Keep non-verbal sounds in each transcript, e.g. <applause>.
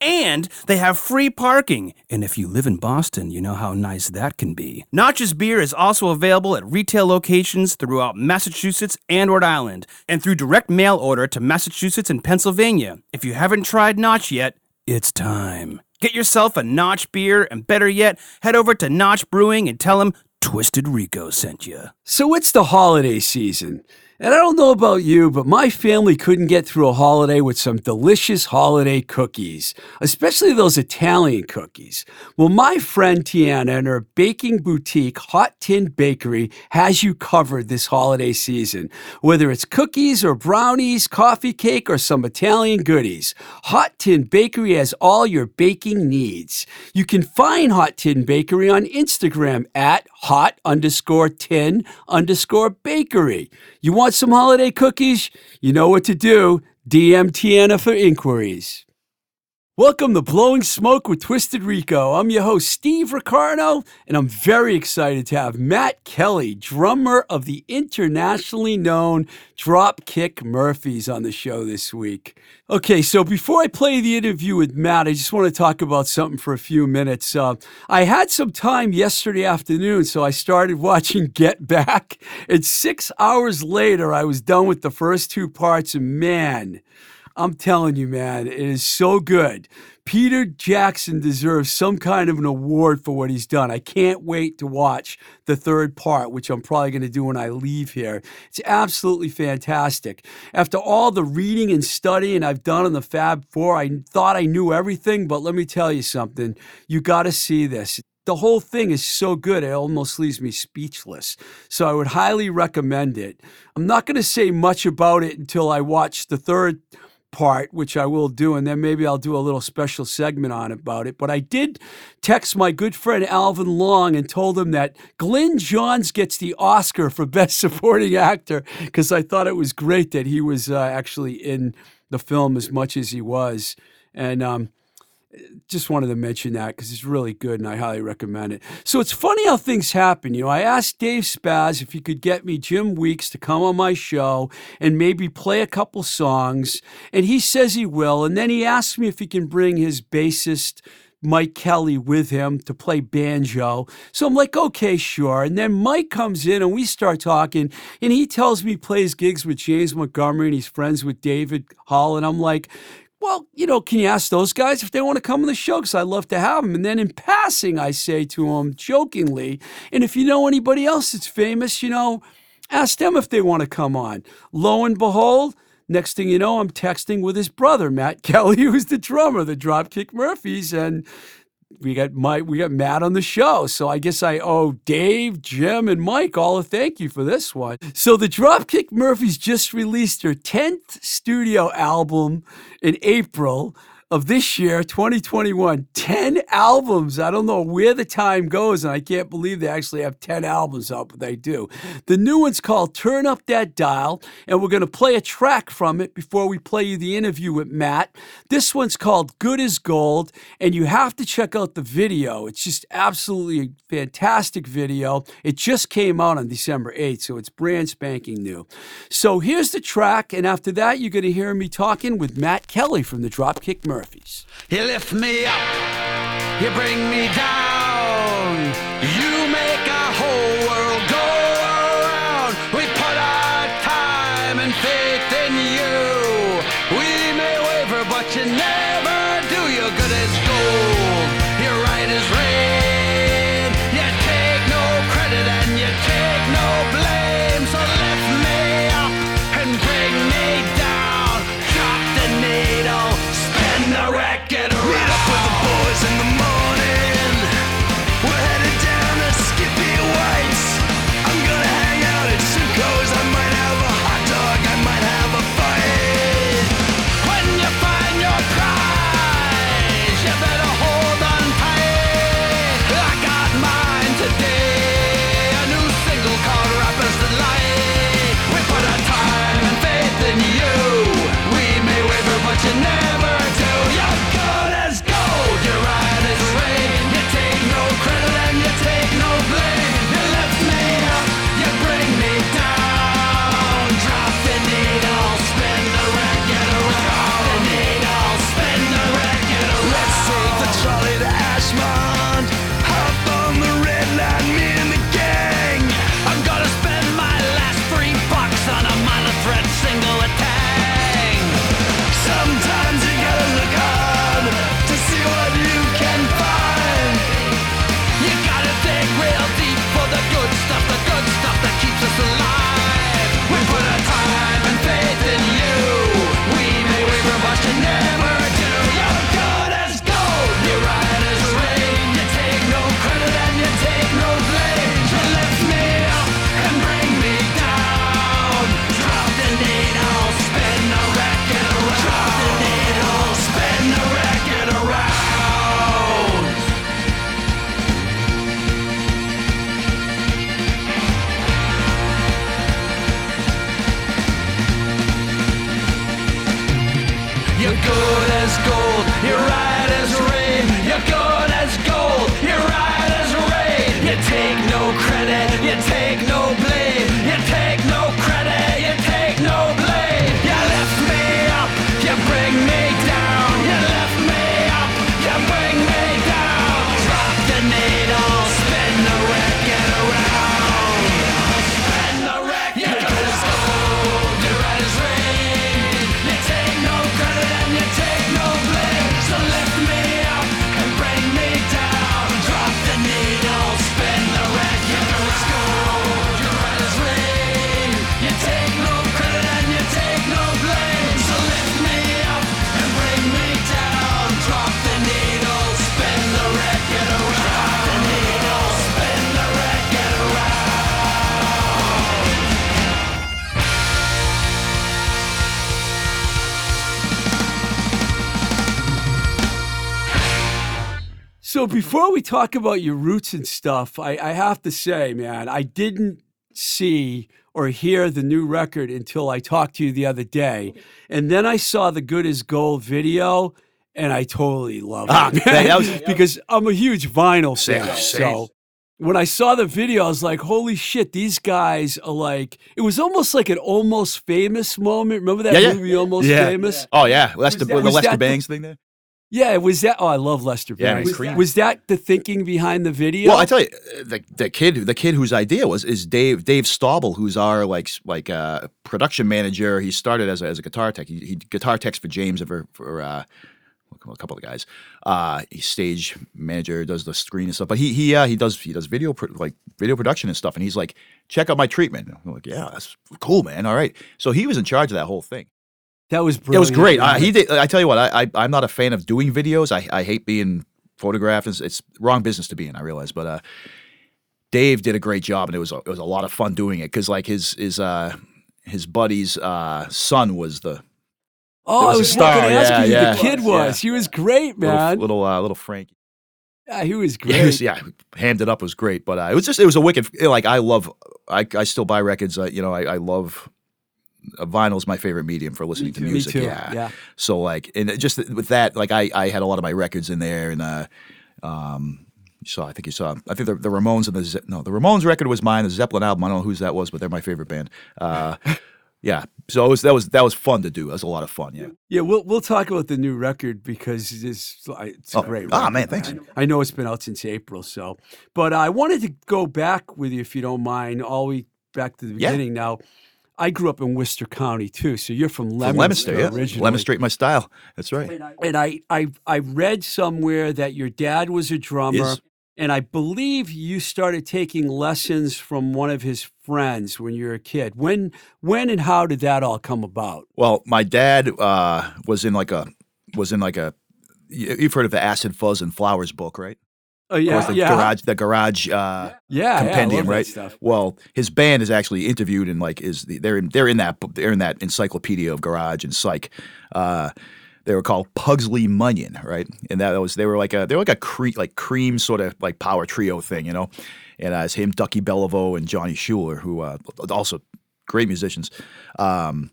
and they have free parking. And if you live in Boston, you know how nice that can be. Notch's beer is also available at retail locations throughout Massachusetts and Rhode Island, and through direct mail order to Massachusetts and Pennsylvania. If you haven't tried Notch yet, it's time. Get yourself a Notch beer, and better yet, head over to Notch Brewing and tell them Twisted Rico sent you. So it's the holiday season. And I don't know about you, but my family couldn't get through a holiday with some delicious holiday cookies, especially those Italian cookies. Well, my friend Tiana and her baking boutique, Hot Tin Bakery, has you covered this holiday season. Whether it's cookies or brownies, coffee cake, or some Italian goodies, Hot Tin Bakery has all your baking needs. You can find Hot Tin Bakery on Instagram at hot underscore tin underscore bakery. You want some holiday cookies? You know what to do. DM Tiana for inquiries. Welcome to Blowing Smoke with Twisted Rico. I'm your host, Steve Ricardo, and I'm very excited to have Matt Kelly, drummer of the internationally known Dropkick Murphys, on the show this week. Okay, so before I play the interview with Matt, I just want to talk about something for a few minutes. Uh, I had some time yesterday afternoon, so I started <laughs> watching Get Back, and six hours later, I was done with the first two parts, and man, I'm telling you, man, it is so good. Peter Jackson deserves some kind of an award for what he's done. I can't wait to watch the third part, which I'm probably going to do when I leave here. It's absolutely fantastic. After all the reading and studying I've done on the Fab Four, I thought I knew everything, but let me tell you something. You got to see this the whole thing is so good, it almost leaves me speechless. So I would highly recommend it. I'm not going to say much about it until I watch the third part, which I will do, and then maybe I'll do a little special segment on about it. But I did text my good friend Alvin Long and told him that Glyn Johns gets the Oscar for Best Supporting Actor because I thought it was great that he was uh, actually in the film as much as he was. And um, just wanted to mention that because it's really good and I highly recommend it. So it's funny how things happen. You know, I asked Dave Spaz if he could get me Jim Weeks to come on my show and maybe play a couple songs, and he says he will. And then he asked me if he can bring his bassist. Mike Kelly with him to play banjo. So I'm like, okay, sure. And then Mike comes in and we start talking, and he tells me he plays gigs with James Montgomery and he's friends with David Hall. And I'm like, well, you know, can you ask those guys if they want to come on the show? Because I'd love to have them. And then in passing, I say to them jokingly, and if you know anybody else that's famous, you know, ask them if they want to come on. Lo and behold, next thing you know, I'm texting with his brother, Matt <laughs> Kelly, who's the drummer, the Dropkick Murphys. And we got Mike, we got Matt on the show. So I guess I owe Dave, Jim, and Mike all a thank you for this one. So the Dropkick Murphys just released their 10th studio album in April of this year, 2021, 10 albums. I don't know where the time goes, and I can't believe they actually have 10 albums out, but they do. The new one's called Turn Up That Dial, and we're going to play a track from it before we play you the interview with Matt. This one's called Good as Gold, and you have to check out the video. It's just absolutely a fantastic video. It just came out on December 8th, so it's brand spanking new. So here's the track, and after that, you're going to hear me talking with Matt Kelly from the Dropkick Murphys. Murphys. You lift me up, you bring me down, So before we talk about your roots and stuff, I, I have to say, man, I didn't see or hear the new record until I talked to you the other day, and then I saw the "Good as Gold" video, and I totally loved Ah, it that was- <laughs> because I'm a huge vinyl fan. same. So when I saw the video, I was like, "Holy shit! These guys are like." It was almost like an almost famous moment. Remember that Yeah, yeah. movie, Almost Yeah. Famous? Oh yeah, Lester, that- the was Lester that the- Bangs thing there. Yeah, was that? Oh, I love Lester Yeah, Bangs. Cream. was that the thinking behind the video? Well, I tell you, the the kid the kid whose idea was is Dave Dave Staubel, who's our like like uh, production manager. He started as a, as a guitar tech. He, he guitar techs for James for for uh, a couple of guys. Uh, he's stage manager, does the screen and stuff. But he he uh, he does he does video pro- like video production and stuff. And he's like, check out my treatment. I'm like, yeah, that's cool, man. All right. So he was in charge of that whole thing. That was It was great. Uh, he did. I tell you what, I, I I'm not a fan of doing videos. I, I hate being photographed. It's, it's wrong business to be in. I realize, but uh, Dave did a great job, and it was a, it was a lot of fun doing it because like his his uh his buddy's uh son was the Oh, was I a was star, looking to ask yeah, you who yeah. the kid was. He was great, man. little uh, little Frank. yeah, he was great. it was, yeah, hammed it up was great, but uh, it was just it was a wicked. Like I love, I I still buy records. Uh, you know, I, I love. Uh, is my favorite medium for listening to music. Yeah. Yeah. So like, and just with that, like I, I had a lot of my records in there, and uh, um, you saw, I think you saw, I think the, the Ramones and the Ze- no, the Ramones record was mine. The Zeppelin album, I don't know whose that was, but they're my favorite band. Uh, <laughs> yeah. So it was that was that was fun to do. That was a lot of fun. Yeah. Yeah, we'll we'll talk about the new record because it's it's a Oh, great. ah, record, man, thanks. I know it's been out since April, so. But I wanted to go back with you, if you don't mind, all we back to the Yeah. beginning. Now, I grew up in Worcester County too, so you're from From Leominster, Leominster, yeah. originally. Straight my style. That's right. And I, I I read somewhere that your dad was a drummer, and I believe you started taking lessons from one of his friends when you were a kid. When when and how did that all come about? Well, my dad uh, was in like a was in like a. You've heard of the Acid Fuzz and Flowers book, right? Oh Of yeah, course, the yeah, garage, the garage uh, yeah, compendium, yeah, I love that right? Stuff. Well, his band is actually interviewed and like is the, they're in they're in that they're in that encyclopedia of garage and psych. Uh, they were called Pugsley Munion, right? And that was they were like a they were like a cre- like cream sort of like power trio thing, you know. And uh, it's him, Ducky Bellavo, and Johnny Schuler, who uh, also great musicians. Um,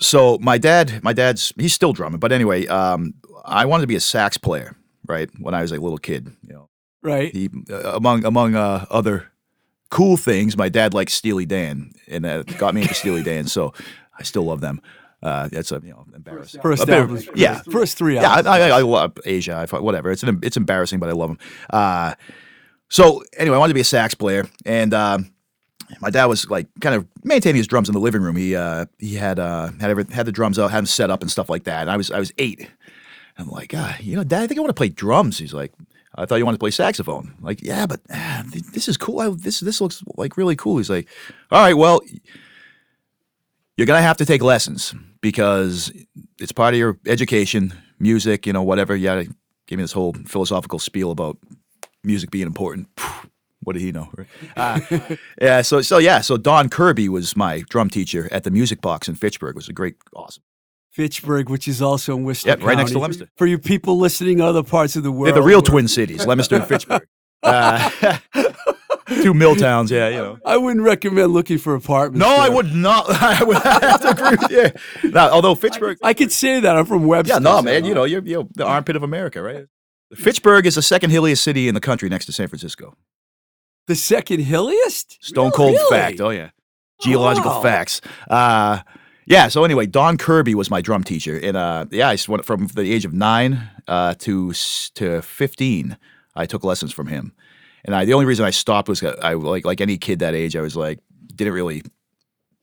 so my dad, my dad's he's still drumming, but anyway, um, I wanted to be a sax player, right? When I was a little kid, you know Right. he uh, among among uh, other cool things, my dad liked Steely Dan, and that got me into Steely Dan. So I still love them. Uh, that's a you know embarrassing. First album, yeah, first three yeah. I. I, I love Asia. I, whatever. It's an, it's embarrassing, but I love them. Uh, so anyway, I wanted to be a sax player, and um, my dad was like kind of maintaining his drums in the living room. He uh, he had uh, had every, had the drums out, had them set up and stuff like that. And I was I was eight. I'm like, ah, you know, Dad, I think I want to play drums. He's like, I thought you wanted to play saxophone. I'm like, yeah, but ah, th- this is cool. I, this this looks like really cool. He's like, all right, well, you're gonna have to take lessons because it's part of your education, music, you know, whatever. Yeah, gave me this whole philosophical spiel about music being important. What did he know? Right? Uh, <laughs> yeah. So so yeah. So Don Kirby was my drum teacher at the Music Box in Fitchburg. It was a great, awesome. Fitchburg, which is also in Worcester Yep, right next to County. Leominster. For you people listening in other parts of the world, They're the real where- Twin Cities, Leominster and Fitchburg. Uh, <laughs> two mill towns. Yeah, you know. I wouldn't recommend looking for apartments. No, I would not. <laughs> I would have to agree with you. Now, although Fitchburg, I could say that I'm from Webster. yeah, no, man, you know, you're, you're the armpit of America, right? Fitchburg is the second hilliest city in the country next to San Francisco. the second hilliest. Stone cold Really? fact. Oh yeah, geological Wow. facts. Uh, yeah. So anyway, Don Kirby was my drum teacher, and uh, yeah, I went from the age of nine uh, to to fifteen. I took lessons from him, and I, the only reason I stopped was I like like any kid that age, I was like didn't really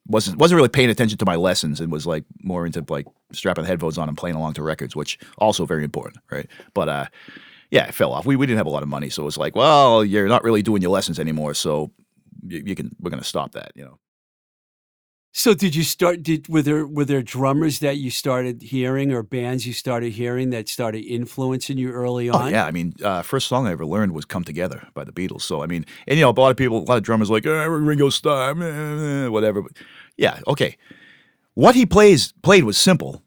wasn't wasn't really paying attention to my lessons and was like more into like strapping the headphones on and playing along to records, which also very important, right? But uh, yeah, it fell off. We we didn't have a lot of money, so it was like, well, you're not really doing your lessons anymore, so you, you can we're gonna stop that, you know. So did you start? Did were there were there drummers that you started hearing or bands you started hearing that started influencing you early Oh on? yeah, I mean, uh, first song I ever learned was "Come Together" by the Beatles. So I mean, and you know, a lot of people, a lot of drummers like eh, Ringo Starr, eh, whatever. But yeah, okay. What he plays played was simple.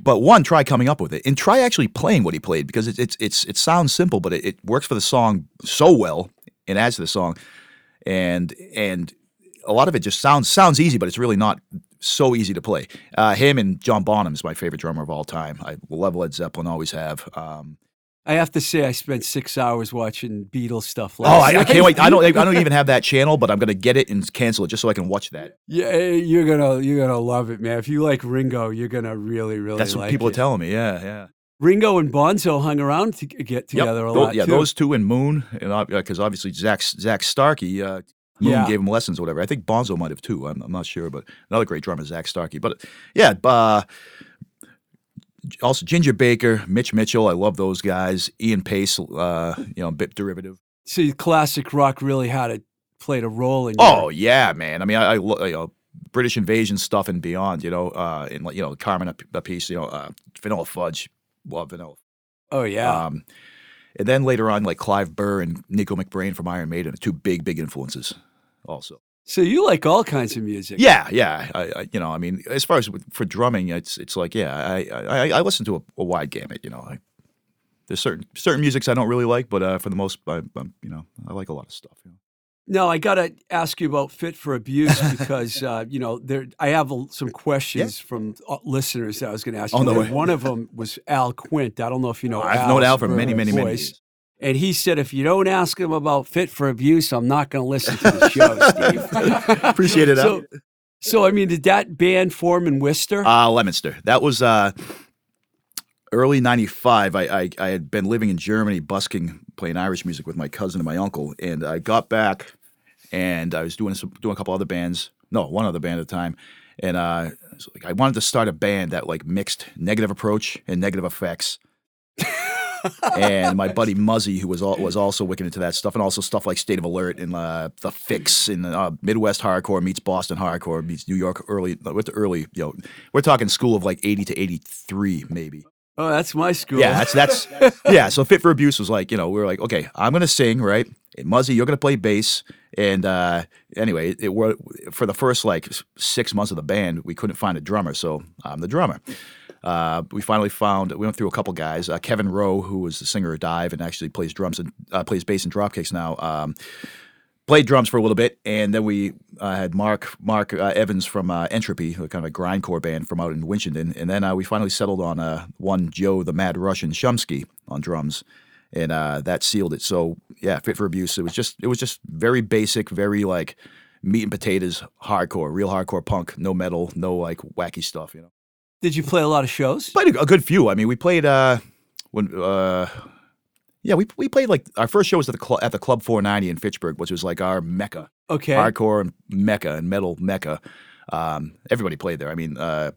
but one, try coming up with it, and try actually playing what he played because it's it's, it's it sounds simple, but it, it works for the song so well and adds to the song, and and a lot of it just sounds sounds easy, but it's really not so easy to play. Uh, him and John Bonham is my favorite drummer of all time. I love Led Zeppelin, always have. Um, I have to say, I spent six hours watching Beatles stuff. oh, Last I, I can't wait! I don't I don't even have that <laughs> channel, but I'm gonna get it and cancel it just so I can watch that. Yeah, you're gonna you're gonna love it, man. If you like Ringo, you're gonna really really That's what like people it. are telling me. Yeah, yeah. Ringo and Bonzo hung around to get together a lot yeah, too. those two and Moon, and because obviously Zak Zak Starkey, uh, Moon Yeah. gave him lessons or whatever. I think Bonzo might have too. I'm, I'm not sure, but another great drummer, Zak Starkey. But yeah, uh, also Ginger Baker, Mitch Mitchell. I love those guys. Ian Paice, uh, you know, a bit derivative. See, classic rock really had it played a role in. Oh your, yeah, man. I mean, I, I you know British invasion stuff and beyond. You know, uh, and you know Carmine a, a piece. You know, uh, Vanilla Fudge. Love Vanilla. oh yeah. Um, and then later on, like Clive Burr and Nicko McBrain from Iron Maiden, two big, big influences. Also, so you like all kinds of music. yeah, yeah. I, I, you know, I mean, as far as for drumming, it's it's like, yeah, I I, I listen to a, a wide gamut. You know, I, there's certain certain musics I don't really like, but uh, for the most, I, I'm, you know, I like a lot of stuff. You know? No, I got to ask you about Fit for Abuse because <laughs> uh, you know there. I have a, some questions from uh, listeners that I was going to ask Oh, you. no and way. One of them was Al Quint. I don't know if you know. I've known Al for many, many, many years. And he said, if you don't ask him about Fit for Abuse, I'm not going to listen to the show, <laughs> Steve. Appreciate it. So, so I mean, did that band form in Worcester? Uh, Leominster. That was uh, early '95. I, I I had been living in Germany, busking, playing Irish music with my cousin and my uncle, and I got back, and I was doing some, doing a couple other bands. No, one other band at the time, and uh, so, like, I wanted to start a band that like mixed negative approach and Negative FX. And my buddy Muzzy, who was al- was also wicked into that stuff, and also stuff like State of Alert and uh, the Fix and uh, Midwest hardcore meets Boston hardcore meets New York early with the early. You know, we're talking school of like eighty to eighty three, maybe. oh, that's my school. Yeah, that's that's <laughs> yeah. So Fit for Abuse was like, you know, we were like, okay, I'm gonna sing, right? And Muzzy, you're gonna play bass. And uh, anyway, it, were for the first like six months of the band, we couldn't find a drummer, so I'm the drummer. Uh, we finally found. We went through a couple guys. Uh, Kevin Rheault, who was the singer of Dive and actually plays drums and uh, plays bass and dropkicks now. Um, played drums for a little bit, and then we uh, had Mark Mark uh, Evans from uh, Entropy, kind of a grindcore band from out in Winchendon, and then we finally settled on one Joe the Mad Russian Shumsky on drums, and that sealed it. So yeah, Fit for Abuse. It was just it was just very basic, very like meat and potatoes, hardcore, real hardcore punk, no metal, no like wacky stuff. You know, Did you play a lot of shows? played a, a good few. I mean, we played uh when uh. Yeah, we, we played like our first show was at the cl- at the Club 490 in Fitchburg, which was like our mecca Okay. hardcore and mecca and metal mecca. Um, everybody played there. I mean, uh,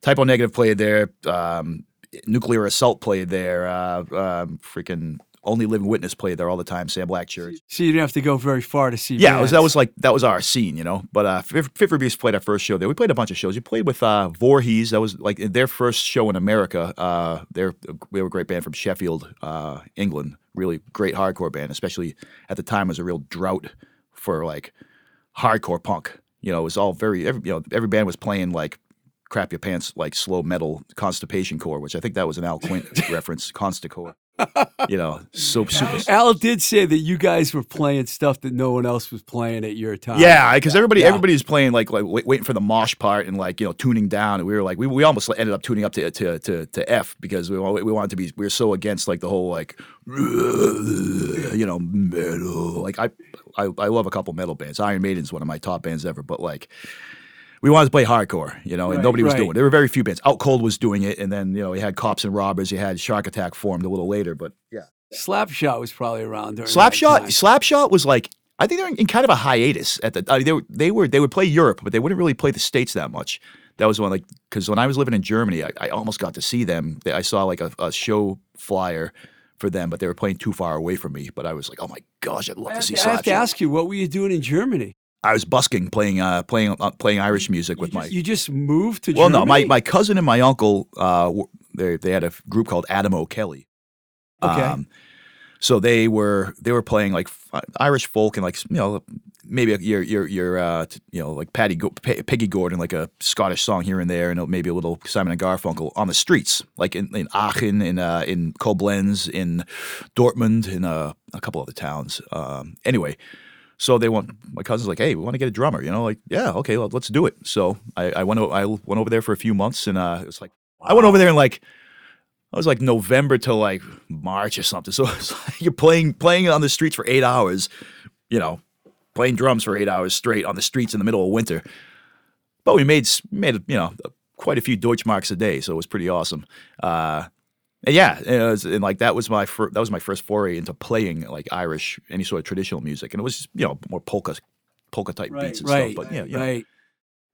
Type O Negative played there. Um, Nuclear Assault played there. Uh, um, freaking Only Living Witness played there all the time. Sam Black Church. So you didn't have to go very far to see. Yeah, was, that was like that was our scene, you know. But uh, for Beast played our first show there. We played a bunch of shows. We played with uh, Voorhees. That was like their first show in America. Uh, they're they were a great band from Sheffield, uh, England. Really great hardcore band, especially at the time. It was a real drought for like hardcore punk. You know, it was all very every, you know every band was playing like crap your pants like slow metal constipation core, which I think that was an Al Quint <laughs> reference, consticore. You know, so super. Al did say that you guys were playing stuff that no one else was playing at your time. Yeah, because everybody Yeah. everybody was playing like like wait, waiting for the mosh part and like you know tuning down, and we were like we, we almost ended up tuning up to to to, to F because we wa- we wanted to be we were so against like the whole like you know metal like I I, I love a couple metal bands. Iron Maiden's one of my top bands ever, but like. We wanted to play hardcore, you know, and Right, nobody was right. doing it. There were very few bands. Out Cold was doing it, and then you know, you had Cops and Robbers, you had Shark Attack formed a little later, but yeah. Slapshot was probably around during that Slapshot, time. Slapshot was like I think they were in kind of a hiatus at the. I mean, they were they were they would play Europe, but they wouldn't really play the states that much. That was one like because when I was living in Germany, I, I almost got to see them. I saw like a, a show flyer for them, but they were playing too far away from me. But I was like, oh my gosh, I'd love I to have see to, I have to ask you, what were you doing in Germany? I was busking, playing uh, playing uh, playing Irish music with you, my. you just moved to well, Germany? no, my, my cousin and my uncle, uh, they they had a group called Adam O'Kelly. Okay. so they were they were playing like Irish folk and like you know maybe your your your uh, you know like Patty Go- P- Peggy Gordon like a Scottish song here and there and maybe a little Simon and Garfunkel on the streets like in, in Aachen in uh, in Koblenz in Dortmund in uh, a couple other towns um, anyway so they want my cousin's like hey we want to get a drummer you know like yeah okay well, let's do it so I, I went I went over there for a few months and uh, it was like I went over there and like I was like November till like March or something. <laughs> So like you're playing playing on the streets for eight hours, you know, playing drums for eight hours straight on the streets in the middle of winter. But we made made you know quite a few Deutschmarks a day, so it was pretty awesome. Uh, yeah, it was, and like that was my fir- that was my first foray into playing like Irish any sort of traditional music, and it was you know more polka polka type beats and right, stuff. But yeah, yeah. right.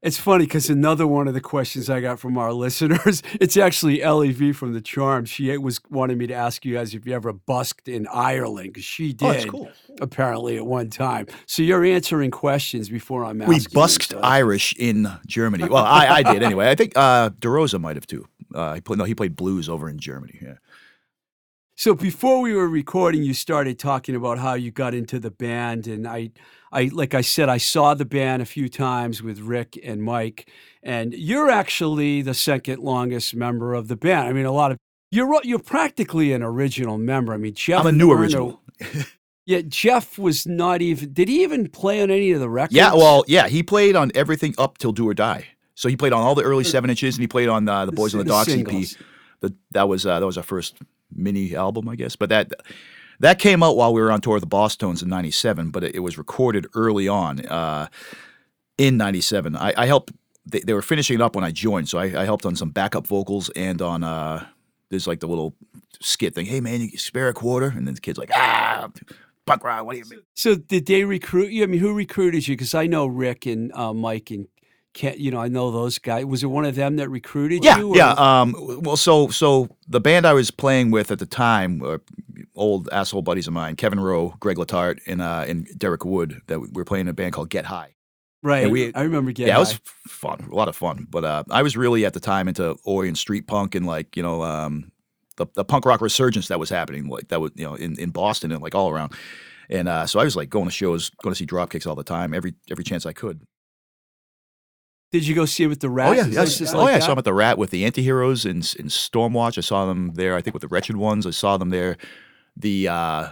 It's funny because another one of the questions I got from our <laughs> listeners, it's actually Ellie V from the Charm. She was wanting me to ask you guys if you ever busked in Ireland because she did Oh, cool. apparently at one time. So you're answering questions before I'm we asking. you busked. Irish in Germany. Well, I, I did anyway. I think uh, DeRosa might have too. Uh, he played no, he played blues over in Germany. Yeah. So before we were recording, you started talking about how you got into the band, and I, I like I said, I saw the band a few times with Rick and Mike, and you're actually the second longest member of the band. I mean, a lot of you're you're practically an original member. I mean, Jeff. I'm a new Warner- original. <laughs> Yeah, Jeff was not even. Did he even play on any of the records? Yeah, well, yeah, he played on everything up till Do or Die. So he played on all the early seven inches, and he played on uh, the Boys on the the Docks EP. singles. The, that was uh, that was our first mini album, I guess. But that that came out while we were on tour with the Bosstones in '97, but it, it was recorded early on uh, in '97. I, I helped. They, they were finishing it up when I joined, so I, I helped on some backup vocals and on uh, there's like the little skit thing. Hey man, you spare a quarter, and then the kid's like, ah, punk rock. What do you mean? So did they recruit you? I mean, who recruited you? Because I know Rick and uh, Mike and Ken, you know, I know those guys. Was it one of them that recruited Yeah, you? or- yeah. Um, well, so so the band I was playing with at the time were old asshole buddies of mine, Kevin Rheault, Greg Latart, and uh, and Derek Wood. That we were playing in a band called Get High. right. we- I remember getting. yeah, it was fun, a lot of fun. But uh, I was really at the time into oi and street punk and like you know um, the the punk rock resurgence that was happening, like that was you know in, in Boston and like all around. And uh, so I was like going to shows, going to see Dropkicks all the time, every every chance I could. Did you go see it with the Rat? Oh yeah, this just oh like yeah. I saw them at the Rat with the Antiheroes in in Stormwatch. I saw them there. I think with the Wretched Ones. I saw them there. The uh,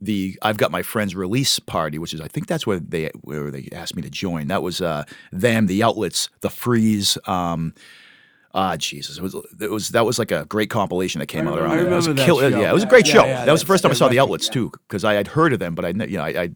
the I've got my friends release party, which is I think that's where they where they asked me to join. That was uh, them, the Outlets, the Freeze. Um, Ah, Jesus! It was it was that was like a great compilation that came I out around. I there. It was remember that kill-. Yeah, it was a great yeah, show. yeah, that was the first time I saw the Outlets too, because I had heard of them, but I you know I, I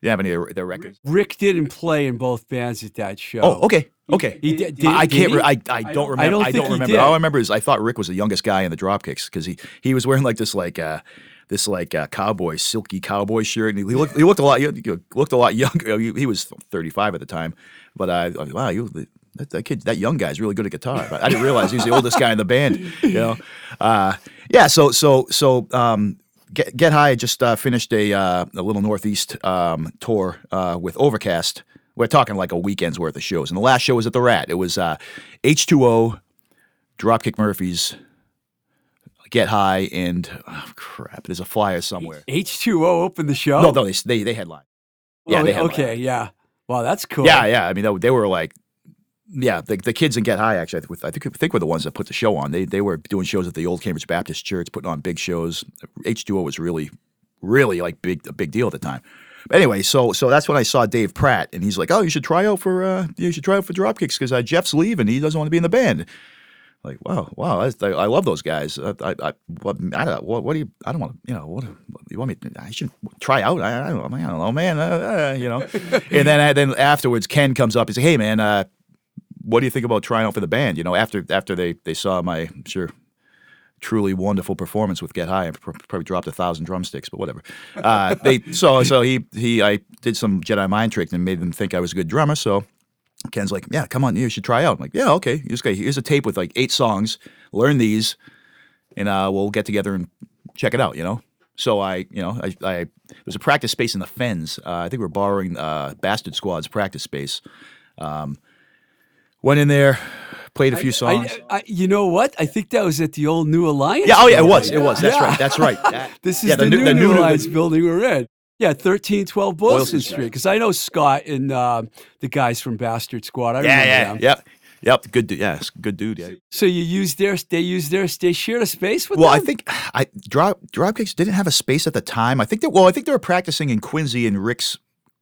didn't have any of their, records. Rick didn't play in both bands at that show. Oh, okay, okay. He did. did I can't. he? I, I don't remember. I don't don't, remember. All I remember is I thought Rick was the youngest guy in the Dropkicks because he he was wearing like this like uh this like uh, cowboy silky cowboy shirt and he, he looked he looked a lot he looked a lot younger. He, he was thirty five at the time, but I, I wow you. That, that kid, that young guy's really good at guitar. But I didn't realize he was the oldest guy in the band. You know, <laughs> uh, yeah. So, so, so, um, Get, Get High just uh, finished a uh, a little Northeast um, tour uh, with Overcast. We're talking like a weekend's worth of shows. And the last show was at the Rat. It was uh, H2O, Dropkick Murphys, Get High, and oh, crap. There's a flyer somewhere. H2O opened the show. No, no, they they they headline. Yeah, Oh, they headline. okay, yeah. Wow, that's cool. Yeah, yeah. I mean, they, they were like, yeah, the, the kids in Get High actually. I think, I think I think were the ones that put the show on. They they were doing shows at the old Cambridge Baptist Church, putting on big shows. H2O was really, really like big a big deal at the time. But anyway, so so that's when I saw Dave Pratt, and he's like, "Oh, you should try out for uh, you should try out for Dropkicks because uh, Jeff's leaving. He doesn't want to be in the band." Like, wow, wow, I, I love those guys. I, I, I, what, I don't, what, what do you? I don't want to, you know, what, what you want me? To, I should try out. I, I, don't, I don't know, man. Uh, uh, you know. <laughs> and then, then afterwards, Ken comes up. He's like, "Hey, man, uh, what do you think about trying out for the band?" You know, after after they they saw my I'm sure truly wonderful performance with Get High, I probably dropped a thousand drumsticks, but whatever. Uh, <laughs> they so so he he I did some Jedi mind trick and made them think I was a good drummer. So Ken's like, yeah, come on, you should try out. I'm like, yeah, okay. Got here's a tape with like eight songs. Learn these, and uh, we'll get together and check it out. You know. So I, you know, I, I there was a practice space in the Fens. Uh, I think we are borrowing uh, Bastard Squad's practice space. Um, went in there, played a few songs. I, I, you know what? I think that was at the old New Alliance. yeah, oh yeah, it was. It was. That's Yeah. right. That's right. That- <laughs> This is yeah, the, new, the New new- Alliance building we're in. Yeah, thirteen twelve Boylston Boylston Street. Because I know Scott and uh, the guys from Bastard Squad. I Yeah, remember yeah, them. yep, yep. Good, dude. Yeah, good dude. Yeah. So you used their, they used their, they shared a space with Well, I think I drop Dropkicks didn't have a space at the time. I think that well, I think they were practicing in Quincy in Rick's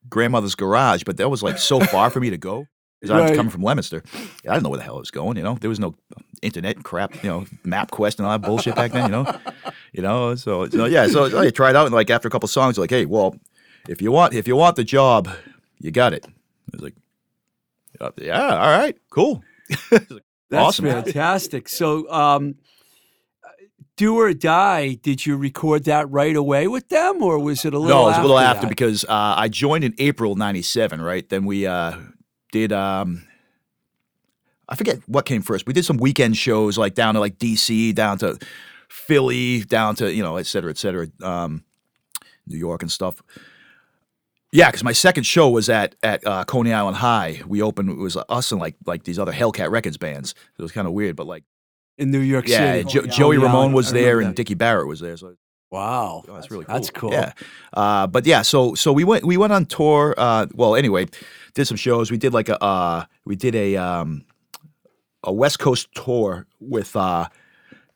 grandmother's garage, but that was like so far for me to go because I was coming from Leominster. I didn't know where the hell I was going. You know, there was no internet crap. You know, MapQuest and all that bullshit back then. You know, <laughs> you know. So, so yeah, so I tried out and like after a couple songs, like, hey, well, if you want if you want the job, you got it. I was like, "Uh, yeah, all right, cool. <laughs> That's awesome. <laughs> fantastic. So, um, Do or Die, did you record that right away with them, or was it a little? No, it was a little after because uh, I joined in April '97. Right then, we uh, did. Um, I forget what came first. We did some weekend shows, like down to like DC, down to Philly, down to you know, et cetera, et cetera, um, New York and stuff. Yeah, because my second show was at at uh, Coney Island High. We opened. It was us and like like these other Hellcat Records bands. It was kind of weird, but like in New York yeah, City. Jo- Oh, Joey Ramone was there and. Dicky Barrett was there. So Wow, Oh, that's really cool. That's cool. Yeah. Uh, but yeah, so so we went we went on tour. Uh, well, anyway, did some shows. We did like a uh, we did a um, a West Coast tour with uh,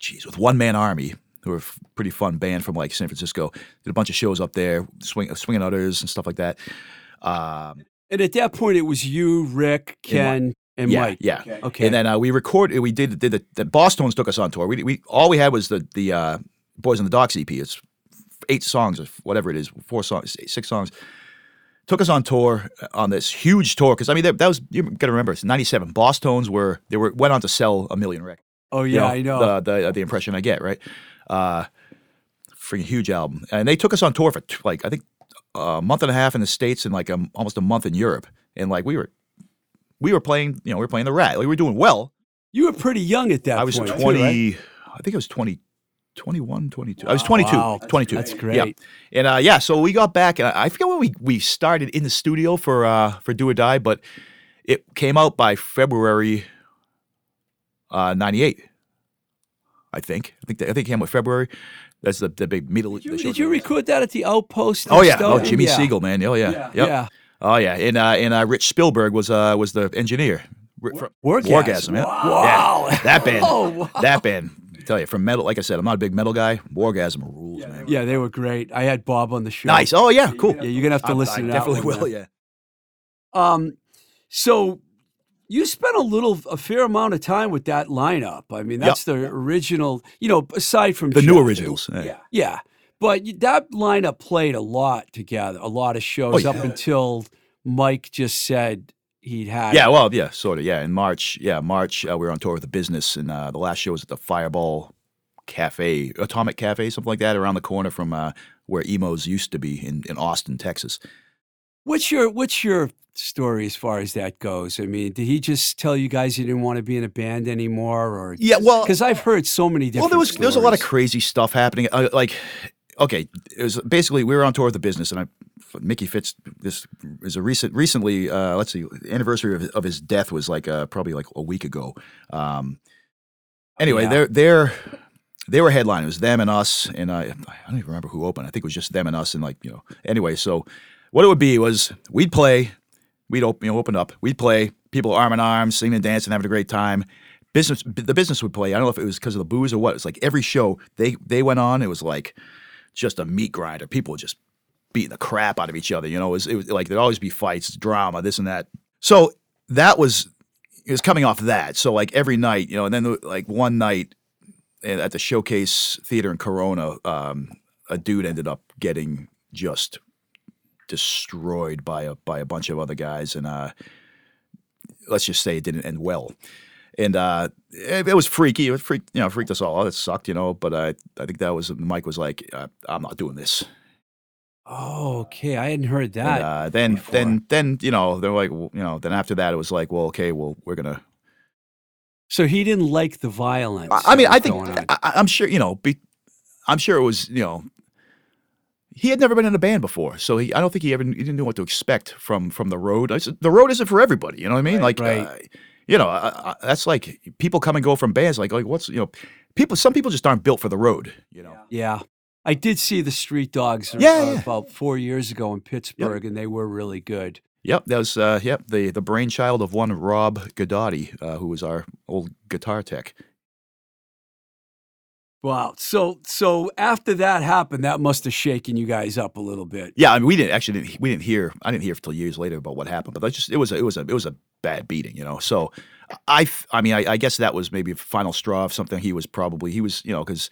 geez, with One Man Army, who were a f- pretty fun band from like San Francisco. Did a bunch of shows up there, swing swinging utters and stuff like that. Um, And at that point, it was you, Rick, Ken, and yeah, Mike. yeah. Okay. And then uh, we recorded. We did did the, the Bosstones took us on tour. We we all we had was the the uh, Boys on the Docks EP. It's eight songs or whatever it is, four songs, six songs. Took us on tour uh, on this huge tour because I mean that, that was you got to remember it's '97. Bosstones were they were went on to sell a million records. oh You yeah, I know. the the the impression I get right. Uh, freaking huge album, and they took us on tour for t- like I think a month and a half in the states and like a, almost a month in Europe, and like we were we were playing you know we were playing the Rat, like we were doing well. you were pretty young at that I was point. too, 20, right? I think it was 20, 21, 22. I was 22, Wow. 22. That's great. Yeah. And uh, yeah, so we got back, and I I forget when we, we started in the studio for uh, for Do or Die, but it came out by February uh, 98, I think. I think, that, I think it came out February. That's the, the big middle. Did you, did you record that at the Outpost? Oh yeah, oh Jimmy yeah. Siegel, man. Oh yeah, Yeah. Yep. Yeah. Oh yeah, and uh, and uh, Rich Spillberg was uh, was the engineer. Wargasm. Wargasm, yeah. Wow. Yeah, that band. <laughs> Oh, wow. That band. I tell you, from metal, like I said, I'm not a big metal guy. Wargasm rules, man. Yeah, they were great. I had Bob on the show. Nice. Oh yeah, cool. Yeah, you're gonna have to I- listen. I to that definitely one, will. man. Yeah. Um, so you spent a little, a fair amount of time with that lineup. I mean, Yep. that's the original. You know, aside from The new originals. Yeah. Yeah, but that lineup played a lot together, a lot of shows Oh, up until Mike just said he'd had. Yeah, well, yeah, sort of. Yeah, in March, yeah, March, uh, we were on tour with the business, and uh, the last show was at the Fireball Cafe, Atomic Cafe, something like that, around the corner from uh, where Emo's used to be in, in Austin, Texas. What's your What's your story as far as that goes? I mean, did he just tell you guys he didn't want to be in a band anymore, or Yeah, well, because I've heard so many well, there was there was a lot of crazy stuff happening. Uh, like, okay, it was basically we were on tour with the business, and I, Mickey Fitz. This is a recent, recently. Uh, let's see, the anniversary of, of his death was like uh, probably like a week ago. Um, anyway, Yeah. they're they're they were headlining. It was them and us, and I I don't even remember who opened. I think it was just them and us, and like you know. Anyway, so what it would be was we'd play, we'd open, you know, open up, we'd play, people arm in arm, singing and dancing, having a great time. Business, the business would play. I don't know if it was because of the booze or what. It's like every show they they went on, it was like just a meat grinder. People just beating the crap out of each other. You know, it was, it was like there'd always be fights, drama, this and that. So that was it was coming off that. So like every night, you know, and then like one night at the Showcase Theater in Corona, um, a dude ended up getting just destroyed by a by a bunch of other guys, and uh, let's just say it didn't end well. And uh, it, it was freaky. It was freak, you know, freaked us all out. It sucked, you know. But I, I think that was Mike was like, I'm not doing this. Oh, okay. I hadn't heard And, that. uh, then, before. then, then, you know, they're like, you know, then after that, it was like, well, okay, well, we're gonna. so he didn't like the violence. I, I mean, I think. I, I'm sure, you know, be, I'm sure it was, you know, he had never been in a band before, so he, I don't think he ever, he didn't know what to expect from from the road. I said, the road isn't for everybody, you know what I mean? Like, Right. uh, you know, I, I, that's like people come and go from bands. Like, like what's you know, people. Some people just aren't built for the road. You know. Yeah. I did see the Street Dogs uh, Yeah, yeah. about four years ago in Pittsburgh, and they were really good. Yep, that was uh, yep the the brainchild of one Rob Guidotti, uh, who was our old guitar tech. Wow. So so after that happened, that must have shaken you guys up a little bit. Yeah, I mean, we didn't actually didn't, we didn't hear. I didn't hear until years later about what happened, but that's just it was a, it was a it was a bad beating, you know. So I, I mean I, I guess that was maybe a final straw of something. He was probably he was you know because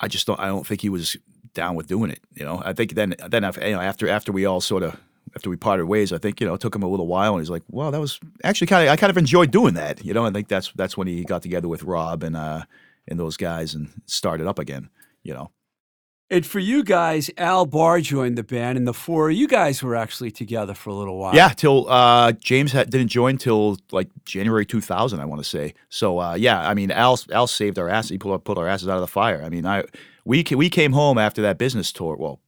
I just don't I don't think he was down with doing it. You know, I think then then after you know, after after we all sort of after we parted ways, I think you know it took him a little while, and he's like, well, that was actually kind of I kind of enjoyed doing that. You know, I think that's that's when he got together with Rob and uh and those guys and started up again. You know. And for you guys, Al Barr joined the band, and the four you guys were actually together for a little while. Yeah, till uh, James had, didn't join till like January 2000, I want to say. So uh, yeah, I mean, Al Al saved our ass. He pulled, pulled our asses out of the fire. I mean, I we we came home after that business tour. Well,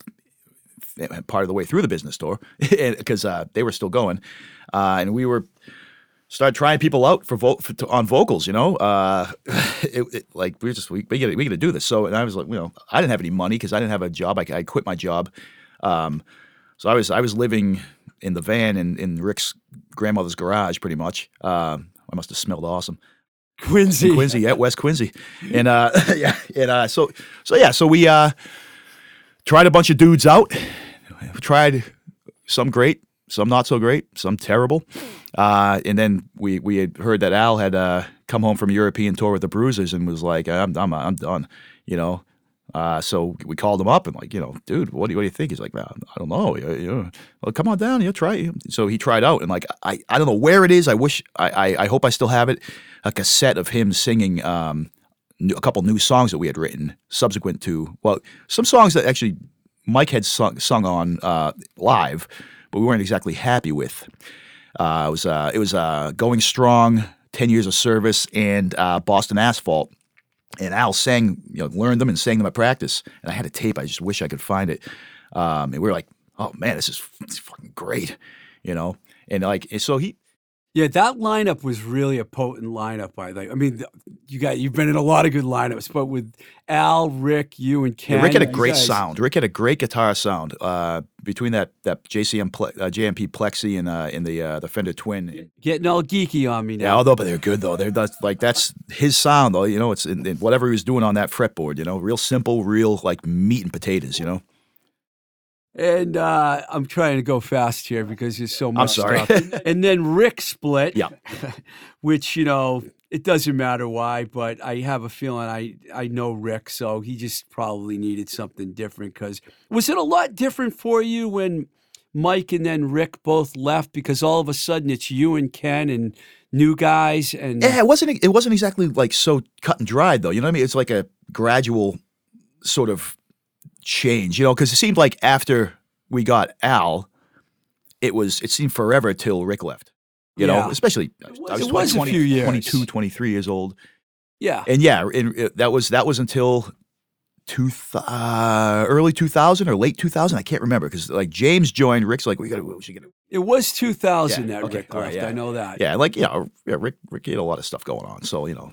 part of the way through the business tour <laughs> because uh, they were still going, uh, and we were started trying people out for, vote for on vocals. You know, uh, <laughs> it, it, like we were just we we got we got to do this. So and I was like, you know, I didn't have any money because I didn't have a job. I, I quit my job. Um, so I was I was living in the van in, in Rick's grandmother's garage, pretty much. Um, I must have smelled awesome. Quincy. In Quincy, yeah, West Quincy, and uh, <laughs> yeah, and uh, so so yeah, so we uh, tried a bunch of dudes out. Tried some great, some not so great, some terrible, uh, and then we we had heard that Al had uh, come home from a European tour with the Bruisers and was like, I'm I'm I'm done, you know. Uh, so we called him up and like, you know, dude, what do you, what do you think? He's like, "Well, I don't know. You, you, well, come on down. You try. it." So he tried out and like, I, I don't know where it is. I wish, I, I, I hope I still have it. A cassette of him singing um, a couple new songs that we had written subsequent to, well, some songs that actually Mike had sung, sung on uh, live, but we weren't exactly happy with. Uh, it was uh, it was uh, going strong, ten years of service, and uh, Boston Asphalt. And Al sang, you know, learned them and sang them at practice. And I had a tape. I just wish I could find it. Um, and we were like, oh man, this is, this is fucking great, you know. And like, and so he, Yeah, that lineup was really a potent lineup. I think. I mean, th- you got you've been in a lot of good lineups, but with Al, Rick, you, and Ken, Yeah, Rick had a great guys- sound. Rick had a great guitar sound. Uh, between that that JCM ple- uh, JMP Plexi and uh, and the uh, the Fender Twin. Getting all geeky on me Yeah, now. although but they're good though. They're that's, like that's his sound though. You know, it's in, in whatever he was doing on that fretboard. You know, real simple, real like meat and potatoes. You know. And uh, I'm trying to go fast here because there's so much I'm sorry. stuff. <laughs> and then Rick split, Yeah. <laughs> which you know it doesn't matter why, but I have a feeling I I know Rick, so he just probably needed something different. Because was it a lot different for you when Mike and then Rick both left? Because all of a sudden it's you and Ken and new guys and Yeah, it wasn't. It wasn't exactly like so cut and dried though. You know what I mean? It's like a gradual sort of change. You know, because it seemed like after we got Al, it was. It seemed forever till Rick left. You know, especially I was- was, it was a 20, few years. 22, 23 years old. yeah. And yeah, and it, that was that was until two th- uh, early two thousand or late two thousand. I can't remember because like James joined. Rick's like, we got to, we should get. It was 2000 Yeah, that okay, Rick all right, left. yeah. I know that. Yeah, like yeah, yeah. Rick, Rick had a lot of stuff going on. So you know,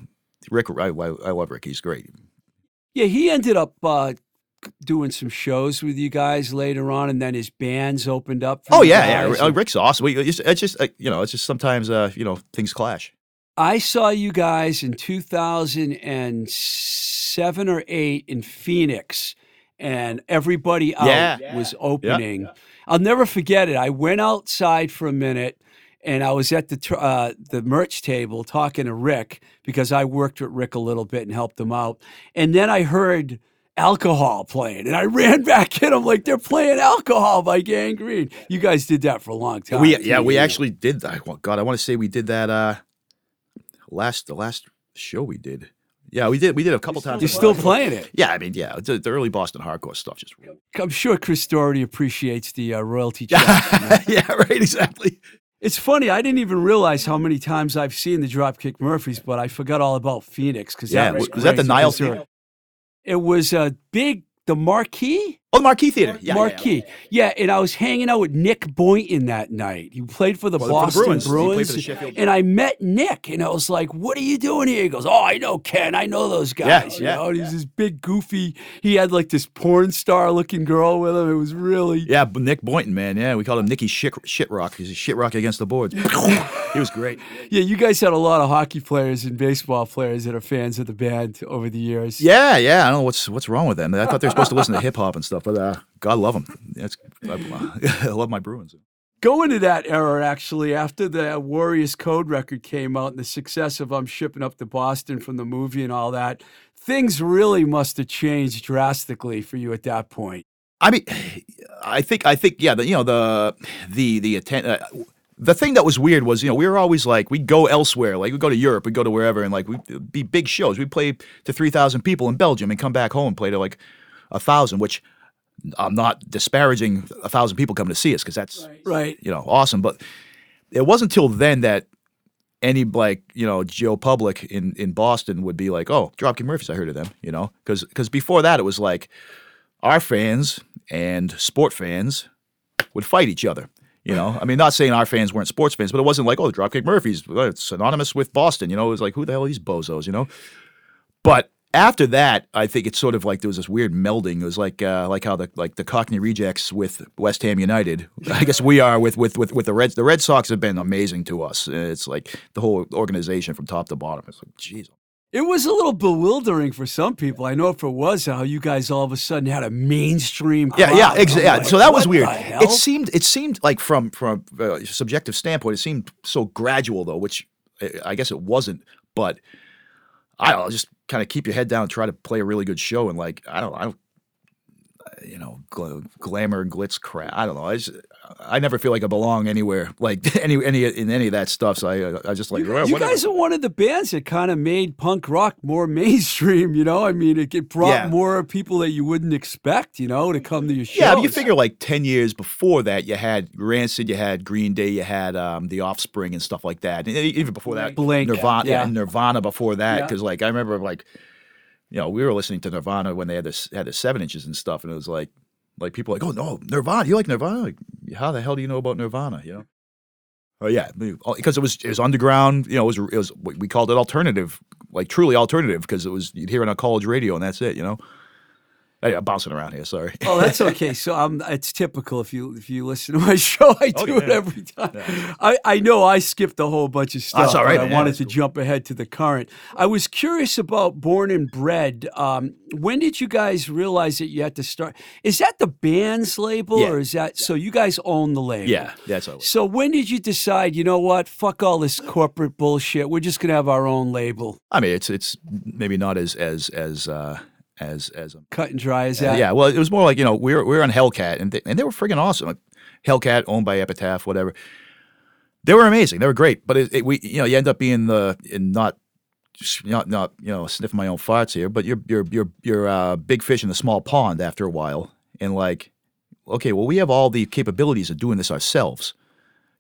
Rick, I, I, I love Rick. He's great. Yeah, he ended up uh, doing some shows with you guys later on, and then his bands opened up. For Oh yeah, yeah. uh, and Rick's awesome. We, it's, it's just uh, you know, it's just sometimes uh, you know things clash. I saw you guys in 2007 or 8 in Phoenix, and everybody out Yeah. was opening. I'll never forget it. I went outside for a minute. And I was at the uh, the merch table talking to Rick because I worked with Rick a little bit and helped him out. And then I heard alcohol playing, and I ran <laughs> back in. I'm like, they're playing alcohol by Gang Green. You guys did that for a long time. we too, yeah, we actually did that. Well, God, I want to say we did that uh last the last show we did. Yeah, we did. We did a couple times. You're still playing it. Yeah, I mean, yeah, the, the early Boston hardcore stuff just. I'm sure Chris Doherty appreciates the uh, royalty <laughs> check. yeah, right. Exactly. it's funny. I didn't even realize how many times I've seen the Dropkick Murphys, but I forgot all about Phoenix because Yeah, that was, was that the Nile because they're- Theater? It was a big the marquee. Oh, the Marquee Theater. Yeah, yeah, Marquee. Yeah, and I was hanging out with Nick Boynton that night. He played for the For the Boston Bruins. Bruins. The and I met Nick, and I was like, "What are you doing here?" He goes, "Oh, I know Ken. I know those guys." you yeah, know, and he's this big, goofy. He had like this porn star looking girl with him. It was really. Yeah, Nick Boynton, man. Yeah, we called him Nicky Shit, shit Rock. He's a shit rock against the boards. he was great. <laughs> Yeah, you guys had a lot of hockey players and baseball players that are fans of the band over the years. Yeah, yeah. I don't know what's what's wrong with them. I thought they were supposed to listen to hip hop and stuff, but uh, God love them. That's, I, <laughs> I love my Bruins. Go into that era actually after the Warriors Code record came out and the success of I'm shipping up to Boston from the movie and all that. Things really must have changed drastically for you at that point. I mean, I think I think yeah. The, you know the the the atten- uh, the thing that was weird was you know we were always like we'd go elsewhere like we'd go to Europe we'd go to wherever and like we'd be big shows we'd play to three thousand people in Belgium and come back home and play to like a thousand which I'm not disparaging a thousand people coming to see us because that's Right. you know awesome but it wasn't until then that any like you know Joe Public in in Boston would be like oh Dropkick Murphys I heard of them you know because because before that it was like our fans and sport fans would fight each other. You know, I mean, not saying our fans weren't sports fans, but it wasn't like, oh, the Dropkick Murphys, it's synonymous with Boston. You know, it was like, who the hell are these bozos? You know, but after that, I think it's sort of like there was this weird melding. It was like uh, like how the like the Cockney Rejects with West Ham United. I guess we are with with with with the Reds. The Red Sox have been amazing to us. It's like the whole organization from top to bottom. It's like, jeez. It was a little bewildering for some people. I know if it was how you guys all of a sudden had a mainstream Yeah, yeah, I'm yeah. like, so that was weird. It seemed it seemed like from from a subjective standpoint, it seemed so gradual though, which I guess it wasn't. But I know, just kind of keep your head down, and try to play a really good show, and like I don't, I don't, you know, gl- glamour, glitz, crap. I don't know. I just, I never feel like I belong anywhere, like <laughs> any any in any of that stuff. So I I just like well, you guys are one of the bands that kind of made punk rock more <laughs> mainstream, you know? I mean, it, it brought Yeah. more people that you wouldn't expect, you know, to come to your show. Yeah, you figure like ten years before that, you had Rancid, you had Green Day, you had um, The Offspring and stuff like that. And even before that, Blink, Nirvana, yeah. yeah, Nirvana before that, Yeah. because like I remember like, you know, we were listening to Nirvana when they had this had the seven inches and stuff, and it was like, like people like, oh no, Nirvana, you like Nirvana? Like, how the hell do you know about Nirvana? You know. Oh yeah, because it was it was underground. You know, it was it was we called it alternative, like truly alternative, because it was you'd hear it on college radio and that's it. You know. Hey, I'm bouncing around here. Sorry. Oh, that's <laughs> okay. So um, it's typical if you if you listen to my <laughs> show, I do Okay, it yeah. every time. I, I know I skipped a whole bunch of stuff. That's all right, I man. wanted to jump ahead to the current. I was curious about Born and Bred. Um, when did you guys realize that you had to start? Is that the band's label, Yeah. or is that so you guys own the label? Yeah, that's all. So when did you decide? You know what? Fuck all this corporate bullshit. We're just gonna have our own label. I mean, it's it's maybe not as as as uh, as as um, Cut and dry as that. yeah. Well, it was more like you know we were we were on Hellcat and they, and they were friggin' awesome. Like, Hellcat owned by Epitaph, whatever. They were amazing. They were great, but it, it, we you know you end up being the in not not not you know sniffing my own farts here, but you're you're you're you're uh, big fish in a small pond after a while, and like okay, well we have all the capabilities of doing this ourselves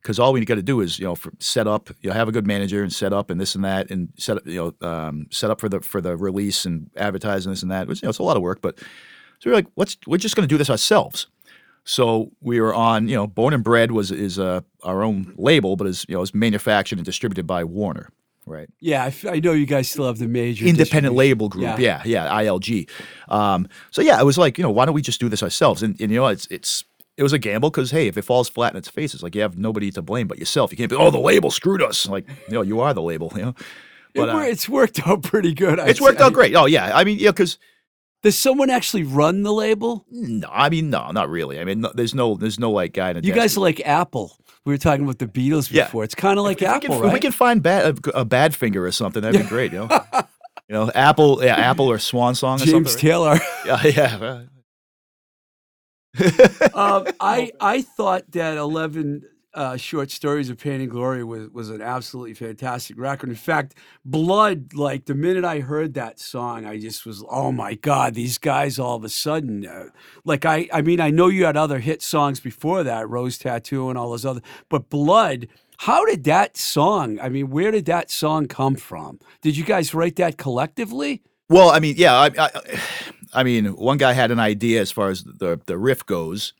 because all we got to do is you know for, set up you know have a good manager and set up and this and that and set up you know um, set up for the for the release and advertising this and that which you know it's a lot of work but so we're like let's we're just going to do this ourselves so we were on you know born and bred was is uh, our own label but is you know is manufactured and distributed by warner right Yeah, I, f- I know you guys still have the major independent label group. Yeah, yeah, ILG. Um, so yeah, it was like you know why don't we just do this ourselves? And, and you know it's it's it was a gamble because hey, if it falls flat in its face, it's like you have nobody to blame but yourself. You can't be oh the label screwed us. Like you know you are the label. <laughs> You know, but wor- uh, it's worked out pretty good. I'd it's worked say. out great. Oh yeah, I mean yeah, because Does someone actually run the label? no, I mean no, not really. I mean no, there's no there's no like guy You guys are like Apple. We were talking about the Beatles Yeah. before. It's kind of like if, Apple, we can, right? if we can find bad, a, a Badfinger or something, that'd be great. You know, <laughs> you know Apple, yeah, Apple or Swan Song or James something. Taylor. <laughs> right? Yeah, yeah. Um, <laughs> I I thought that eleven uh, short stories of pain and glory was was an absolutely fantastic record. In fact, Blood, like the minute I heard that song, I just was, oh my god, these guys all of a sudden, uh, like I I mean, I know you had other hit songs before that, Rose Tattoo and all those other, but Blood. How did that song? I mean, where did that song come from? Did you guys write that collectively? Well, I mean, yeah, I, I, I mean, one guy had an idea as far as the the riff goes,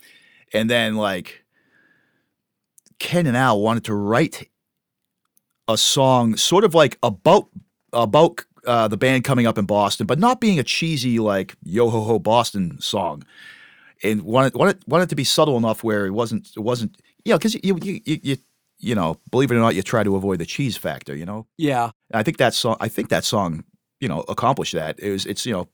and then like Ken and Al wanted to write a song, sort of like about about uh, the band coming up in Boston, but not being a cheesy like yo ho ho Boston song, and wanted wanted wanted to be subtle enough where it wasn't it wasn't you know because you you, you you you know believe it or not you try to avoid the cheese factor you know? Yeah. I think that song I think that song you know accomplished that. It was it's you know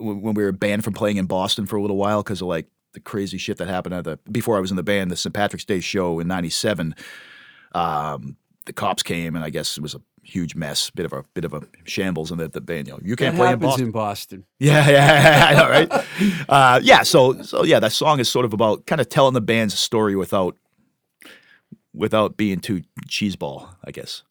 when we were banned from playing in Boston for a little while because of like the crazy shit that happened at the before I was in the band the St Patrick's Day show in '97 um, the cops came and I guess it was a huge mess bit of a bit of a shambles and the, the band you know you can't That play in Boston in Boston. <laughs> yeah, yeah, I know, right? uh, yeah, so so yeah, that song is sort of about kind of telling the band's story without without being too cheeseball, I guess.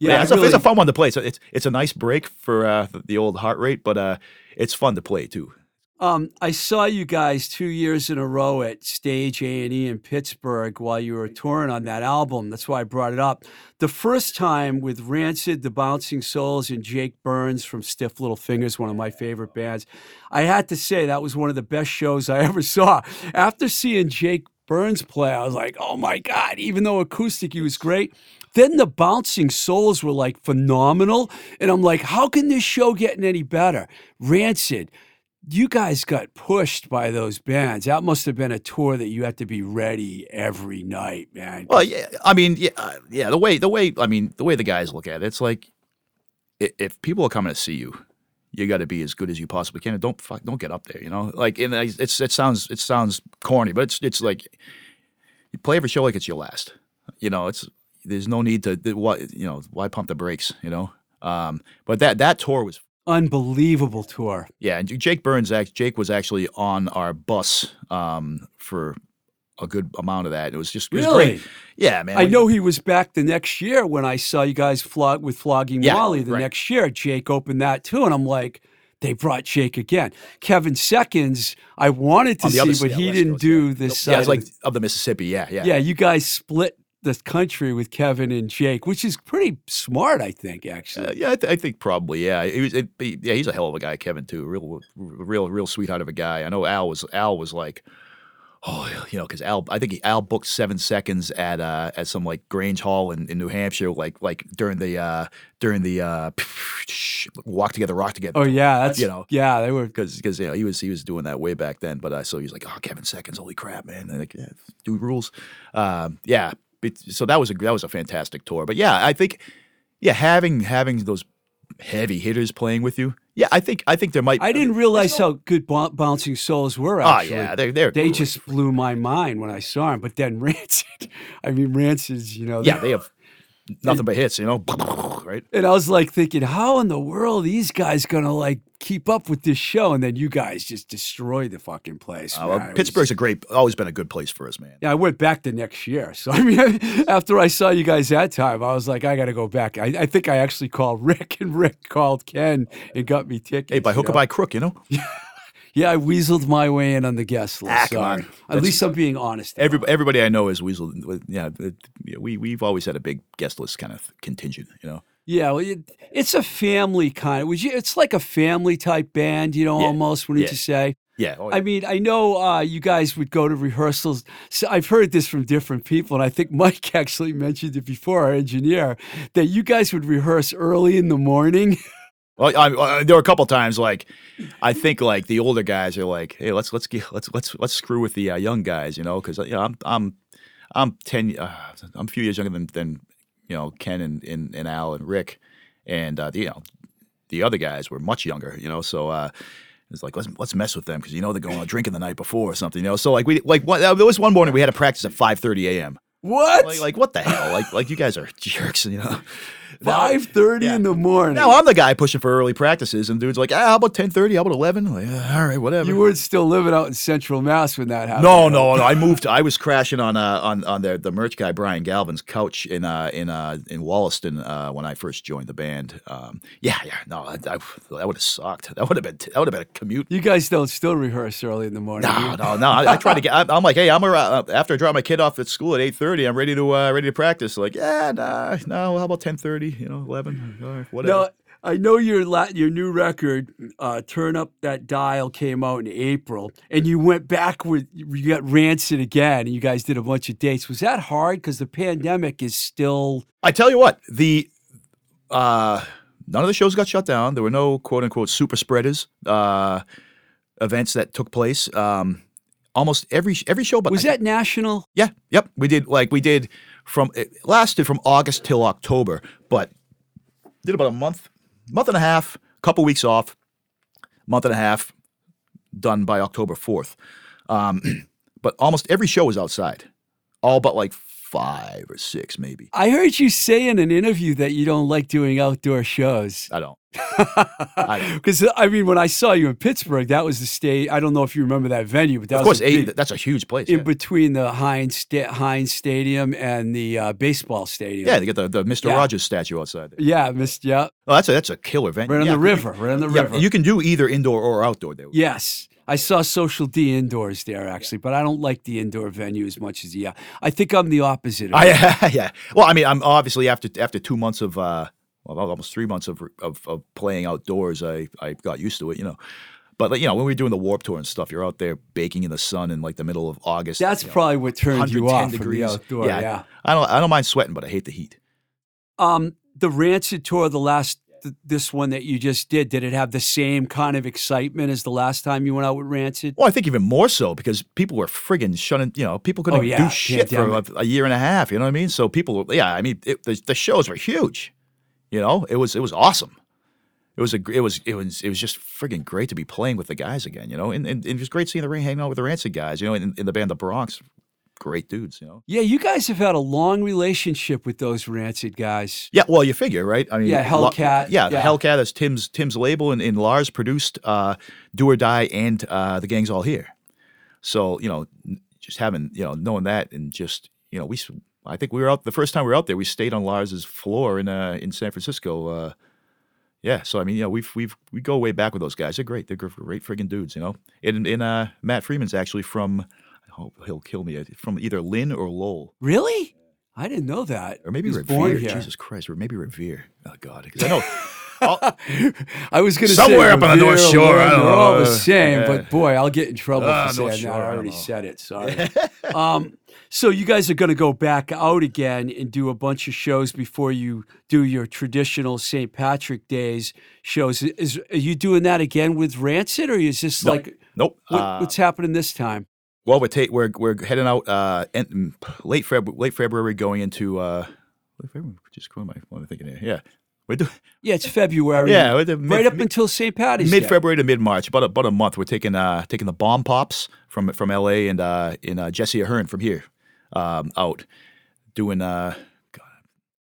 But Yeah, it's, it a, it's a fun one to play. So it's it's a nice break for uh, the- the old heart rate, but uh, it's fun to play too. Um, I saw you guys two years in a row at Stage A and E in Pittsburgh while you were touring on that album. That's why I brought it up. The first time with Rancid, The Bouncing Souls, and Jake Burns from Stiff Little Fingers, one of my favorite bands. I had to say that was one of the best shows I <laughs> ever saw. After seeing Jake Burns play, I was like, oh my God, even though acoustic, he was great. Then the Bouncing Souls were like phenomenal. And I'm like, how can this show get any better? Rancid, you guys got pushed by those bands. That must have been a tour that you had to be ready every night, man. Well, yeah, I mean, yeah, uh, yeah. The way the way I mean the way the guys look at it, it's like if people are coming to see you, you got to be as good as you possibly can. Don't fuck, don't get up there, you know. Like, and it's it sounds it sounds corny, but it's it's like you play every show like it's your last. You know, it's there's no need to what you know why pump the brakes, you know. Um, but that that tour was Unbelievable tour. yeah, and Jake Burns, act- Jake was actually on our bus um, for a good amount of that. It was just it was Really? great. Yeah, man. I know he was back the next year when I saw you guys flog with Flogging Yeah, Molly the right. next year. Jake opened that too, and I'm like, they brought Jake again. Kevin Seconds, I wanted to see, other but side, he West didn't Coast, do yeah. this Yeah, it's like of the Mississippi. Yeah, yeah, yeah, you guys split the country with Kevin and Jake, which is pretty smart, I think, actually. Uh, yeah, I, th- I think probably. Yeah, he was. It, he- yeah, he's a hell of a guy, Kevin too. Real, real, real sweetheart of a guy. I know Al was. Al was like, oh, you know, because Al. I think he, Al booked seven seconds at uh at some like Grange Hall in, in New Hampshire, like like during the uh during the uh <sniffs> walk together, rock together. oh yeah, that's you know. yeah, they were because because you know he was he was doing that way back then. But uh, so he was like, oh, Kevin Seconds, holy crap, man! Like, yeah, dude rules. Um, yeah, so that was a that was a fantastic tour. But yeah, I think yeah, having having those heavy hitters playing with you, yeah, I think I think there might. I didn't realize how good Bou- Bouncing Souls were. Oh yeah, they're they're they just blew my mind when I saw them. But then <laughs> Rancid, I mean Rancid's, you know, yeah they have nothing but hits, you know, <laughs> right? And I was like thinking, how in the world are these guys gonna like keep up with this show? And then you guys just destroy the fucking place. Uh, well, It was- Pittsburgh's a great, always been a good place for us, man. yeah, I went back the next year. <laughs> So I mean, after I saw you guys that time, I was like, I got to go back. I, I think I actually called <laughs> Rick, and Rick called Ken and got me tickets. Hey, by you hook or by crook, you know. Yeah, I weaseled my way in on the guest list. Ah, Sorry. At least I'm being honest. Every, everybody I know is weasel. Yeah, we we've always had a big guest list kind of contingent, you know. Yeah, well, it, it's a family kind of. Would you? It's like a family type band, you know, Yeah, almost. Wouldn't yeah. you say? Yeah, oh, I mean, I know uh, you guys would go to rehearsals. So I've heard this from different people, and I think Mike <laughs> actually mentioned it before, our engineer, that you guys would rehearse early in the morning. <laughs> Well, I, I, there were a couple times like I think like the older guys are like, hey, let's let's get let's let's let's screw with the uh, young guys, you know, because you know I'm I'm I'm ten uh, I'm a few years younger than than you know Ken and and, and Al and Rick, and uh, the, you know the other guys were much younger, you know, so. uh it's like let's let's mess with them because you know they're going out drinking the night before or something, you know. So like we like one, there was one morning we had to practice at five thirty a.m. What? Like, like what the hell? Like like you guys are jerks, you know. Five thirty yeah. in the morning. now I'm the guy pushing for early practices, and dude's like, ah, how about ten thirty? How about eleven? Like, "Ah, all right, whatever. you weren't still living out in Central Mass when that happened. no, no, no. I moved. I was crashing on uh, on on the the merch guy Brian Galvin's couch in uh in uh in Wollaston uh, when I first joined the band. Um, yeah, yeah. No, I, I, that would have sucked. That would have been that would have been a commute. You guys don't still rehearse early in the morning. No, no, no. I, I try to get. I, I'm like, hey, I'm around, uh, after I drop my kid off at school at eight thirty. I'm ready to uh, ready to practice. Like, yeah, nah, no. How about ten thirty? You know, eleven. Right, whatever. No, I know your la- your new record, uh, "Turn Up That Dial," came out in April, and you went back with you got Rancid again, and you guys did a bunch of dates. Was that hard? Because the pandemic is still. I tell you what, the uh, none of the shows got shut down. There were no quote unquote super spreaders uh, events that took place. Um, almost every every show, but Was that national? Yeah, yep. We did like we did from it lasted from August till October, but did about a month, month and a half, couple weeks off, month and a half, done by October fourth. Um, <clears throat> but almost every show was outside, all but like five or six maybe. I heard you say in an interview that you don't like doing outdoor shows. I don't. I. Because I mean, when I saw you in Pittsburgh, that was the state. I don't know if you remember that venue, but that Of course, was a big- that's a huge place. in Yeah. between the Heinz Sta- Heinz Stadium and the uh, baseball stadium. yeah, they got the, the Mister Yeah. Rogers statue outside. There. yeah, missed. Yeah, Oh, that's a that's a killer venue. right on Yeah, the river. Right on the Yeah, river. you can do either indoor or outdoor there. yes, I saw Social D indoors there actually, but I don't like the indoor venue as much as the. Uh, I think I'm the opposite. Of. I, <laughs> yeah. Well, I mean, I'm obviously after after two months of uh, almost three months of, of of playing outdoors, I I got used to it, you know. But like, you know, when we were doing the warp tour and stuff, you're out there baking in the sun in like the middle of August. That's you know, probably what turned you 110 off from the outdoor. yeah. I don't I don't mind sweating, but I hate the heat. Um, the Rancid tour, the last, th- this one that you just did, did it have the same kind of excitement as the last time you went out with Rancid? Well, I think even more so because people were friggin' shunning. You know, people couldn't Oh, yeah, do shit for a, a year and a half. You know what I mean? So people, yeah, I mean, it, the, the shows were huge. You know, it was it was awesome. It was a it was it was it was just friggin' great to be playing with the guys again. You know, and, and, it was great seeing the ring hanging out with the Rancid guys. You know, in, in the band the Bronx, great dudes. You know. Yeah, you guys have had a long relationship with those Rancid guys. Yeah, well, you figure, right? I mean, Yeah, Hellcat, Yeah, the yeah. Hellcat is Tim's Tim's label, and, and Lars produced uh, "Do or Die" and uh, "The Gang's All Here." So you know, just having you know knowing that, and just you know, we I think we were out the first time we were out there. We stayed on Lars's floor in uh, in San Francisco. Uh, yeah, so I mean, yeah, we've we've we go way back with those guys. They're great. They're gr- great friggin' dudes, you know. And and uh, Matt Freeman's actually from. I hope he'll kill me. uh, From either Lynn or Lowell. Really? I didn't know that. Or maybe Revere. Jesus Christ, or maybe Revere. Oh God, 'Cause I know. <laughs> I'll- was going to Somewhere say up on the North Shore, Lynn, I don't they're all the same, Yeah. but boy, I'll get in trouble Ah, for saying that. I I already know. said it. Sorry. <laughs> um, so you guys are going to go back out again and do a bunch of shows before you do your traditional St. Patrick Days shows. Is are you doing that again with Rancid, or is this No. like nope. what, Uh, what's happening this time? well, we're, ta- we're we're heading out uh, in, late Feb- late February, going into uh, late February. Just I, what am I thinking here? Yeah, we're doing Yeah, it's February. yeah, we're the right mid, up until St. Patty's Mid February to mid March, about a, about a month. We're taking uh taking the Bombpops from from L.A. and uh, in uh, Jesse Ahern from here um, out doing. Uh,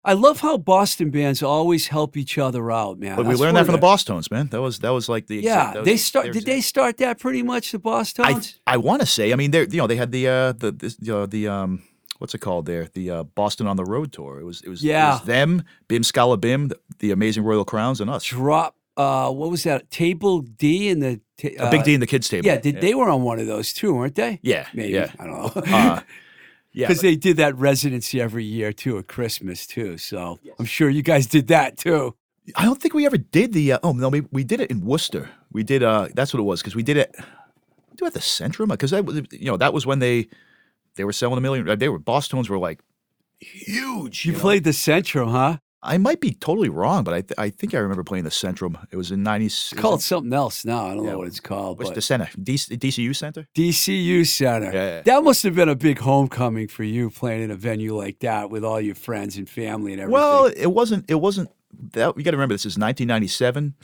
I love how Boston bands always help each other out, man. but we learned that from the Tones, man. That was that was like the Yeah, that was they start. Did they start that pretty much? The Boss I. I want to say. I mean, they you know they had the uh the this, you know, the um what's it called there the uh, Boston on the Road tour. It was it was it Yeah. was them Bim Skala Bim the, the Amazing Royal Crowns and us. Drop. Uh, what was that? Table D in the ta- A Big uh, D in the kids table. Yeah, did, they were on one of those too, weren't they? Yeah, maybe. yeah. I don't know. Uh, <laughs> yeah, Because they did that residency every year too at Christmas too. So I'm sure you guys did that too. I don't think we ever did the. Uh, oh no, we, we did it in Worcester. We did. Uh, that's what it was because we did it. We did at the Centrum because that was you know that was when they they were selling a million. uh, They were Boston's were like huge. You know? played the Centrum, huh? I might be totally wrong, but I th- I think I remember playing the Centrum. It was in ninety. It's called something else now. I don't Yeah, know what it's called. What's the center? DC, DCU Center. DCU Center. Yeah, yeah. That must have been a big homecoming for you playing in a venue like that with all your friends and family and everything. Well, it wasn't. It wasn't. That you got to remember. This is 1997,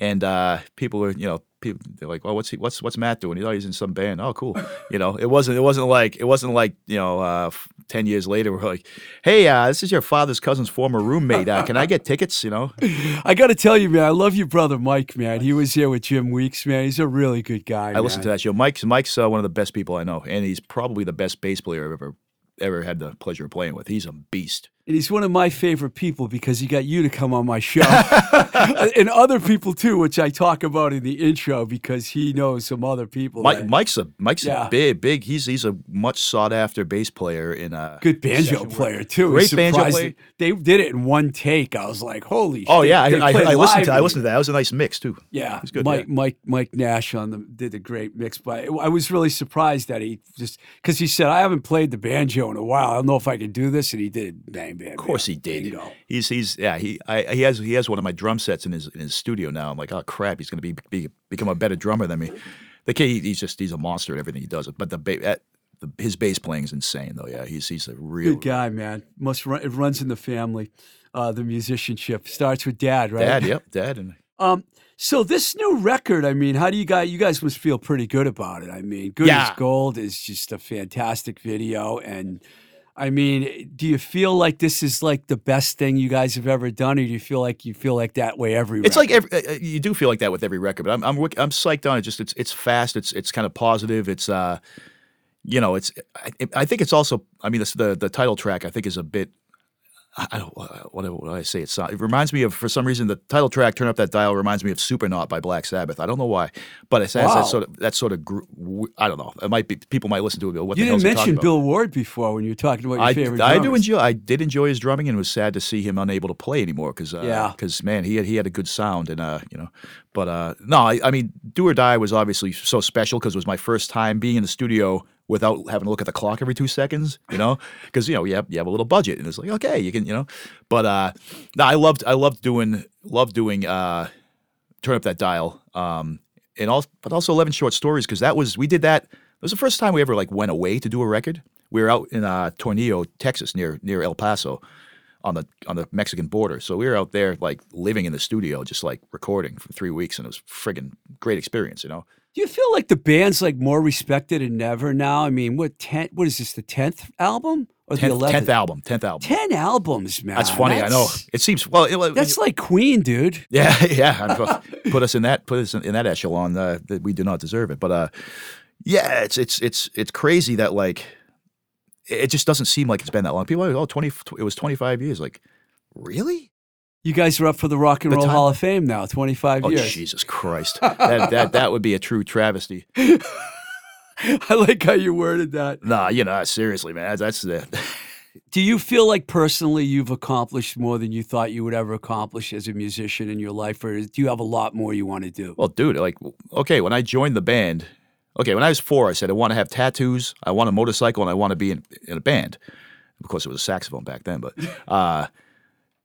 and uh, people were, you know, people they're like, "Well, what's he? What's what's Matt doing? He thought he's in some band. Oh, cool. You know, it wasn't. It wasn't like. It wasn't like you know. Uh, f- Ten years later, we're like, "Hey, uh, this is your father's cousin's former roommate. Uh, can I get tickets? You know." <laughs> I got to tell you, man, I love your brother Mike, man. He was here with Jim Weeks, man. He's a really good guy. I listened to that show. Mike's Mike's uh, one of the best people I know, and he's probably the best bass player I've ever ever had the pleasure of playing with. He's a beast. And he's one of my favorite people because he got you to come on my show. <laughs> and other people too, which I talk about in the intro because he knows some other people. Mike, that- Mike's a Mike's Yeah. a big big. He's he's a much sought after bass player in a good banjo player too. Great banjo player. They, did it in one take. I was like, holy shit. Oh shit. yeah, I, They I, I listened to I listened to that. That was a nice mix too. Yeah, He's good, Mike yeah. Mike Mike Nash on the did a great mix, but I was really surprised that he just because he said I haven't played the banjo in a while. I don't know if I can do this, and he did. Bang bang. Of course he did. Bingo. He's he's yeah he I, he has he has one of my drum sets in his in his studio now. I'm like oh crap, he's gonna be, be become a better drummer than me. The kid he, he's just he's a monster at everything he does. But the, ba- the his bass playing is insane though. Yeah, he's he's a real Good guy, man. Must run, it runs in the family. Uh, the musicianship starts with dad, right? dad. Yep, dad and <laughs> Um, so this new record, I mean, how do you guys? You guys must feel pretty good about it. I mean, "Good Yeah. as Gold" is just a fantastic video, and I mean, do you feel like this is like the best thing you guys have ever done, or do you feel like you feel like that way every? It's record? like every, uh, uh, you do feel like that with every record, but I'm I'm I'm psyched on it. Just it's it's fast. It's it's kind of positive. It's uh, you know, it's I, I think it's also. I mean, this, the the title track I think is a bit. I I don't what what do I say? It's uh, it reminds me of for some reason the title track "Turn Up That Dial" reminds me of "Supernaut" by Black Sabbath. I don't know why, but it has Wow. that sort of that sort of gr- I don't know. It might be people might listen to it. go, What you the didn't mention about? Bill Ward before when you were talking about your I, favorite. I do enjoy I did enjoy his drumming and it was sad to see him unable to play anymore because Yeah. because man he had he had a good sound and uh you know but uh no I, I mean Do or Die was obviously so special because it was my first time being in the studio without having to look at the clock every two seconds you know? <laughs> Because you know you have you have a little budget and it's like okay you can you know? But uh no I loved I loved doing loved doing uh turn up that dial um and also but also 11 short stories because that was we did that it was the first time we ever like went away to do a record. We were out in uh tornillo texas near near el paso on the on the mexican border. So we were out there like living in the studio just like recording for three weeks and it was friggin' great experience you know Do you feel like the band's like more respected than ever now? I mean, what ten? What is this? The tenth album or the 10th, eleventh? 10th album 10th album Ten albums, man. that's funny i know it seems well it, That's like Queen, dude. Yeah, <laughs> yeah. <laughs> Put us in that put us in that echelon uh, that we do not deserve it. But uh, yeah, it's it's it's it's crazy that like it just doesn't seem like it's been that long. People are like, oh, 20, it was 25 years. Like, really? You guys are up for the Rock and The Roll time- Hall of Fame now. Twenty five Oh, years. Jesus Christ. that, that that would be a true travesty. <laughs> I like how you worded that. Nah, you know, seriously, man. That's the Do you feel like personally you've accomplished more than you thought you would ever accomplish as a musician in your life, or do you have a lot more you want to do? Well, dude, like, okay, when I joined the band, okay, when I was four, I said I want to have tattoos, I want a motorcycle, and I want to be in, in a band. Of course, it was a saxophone back then, but uh,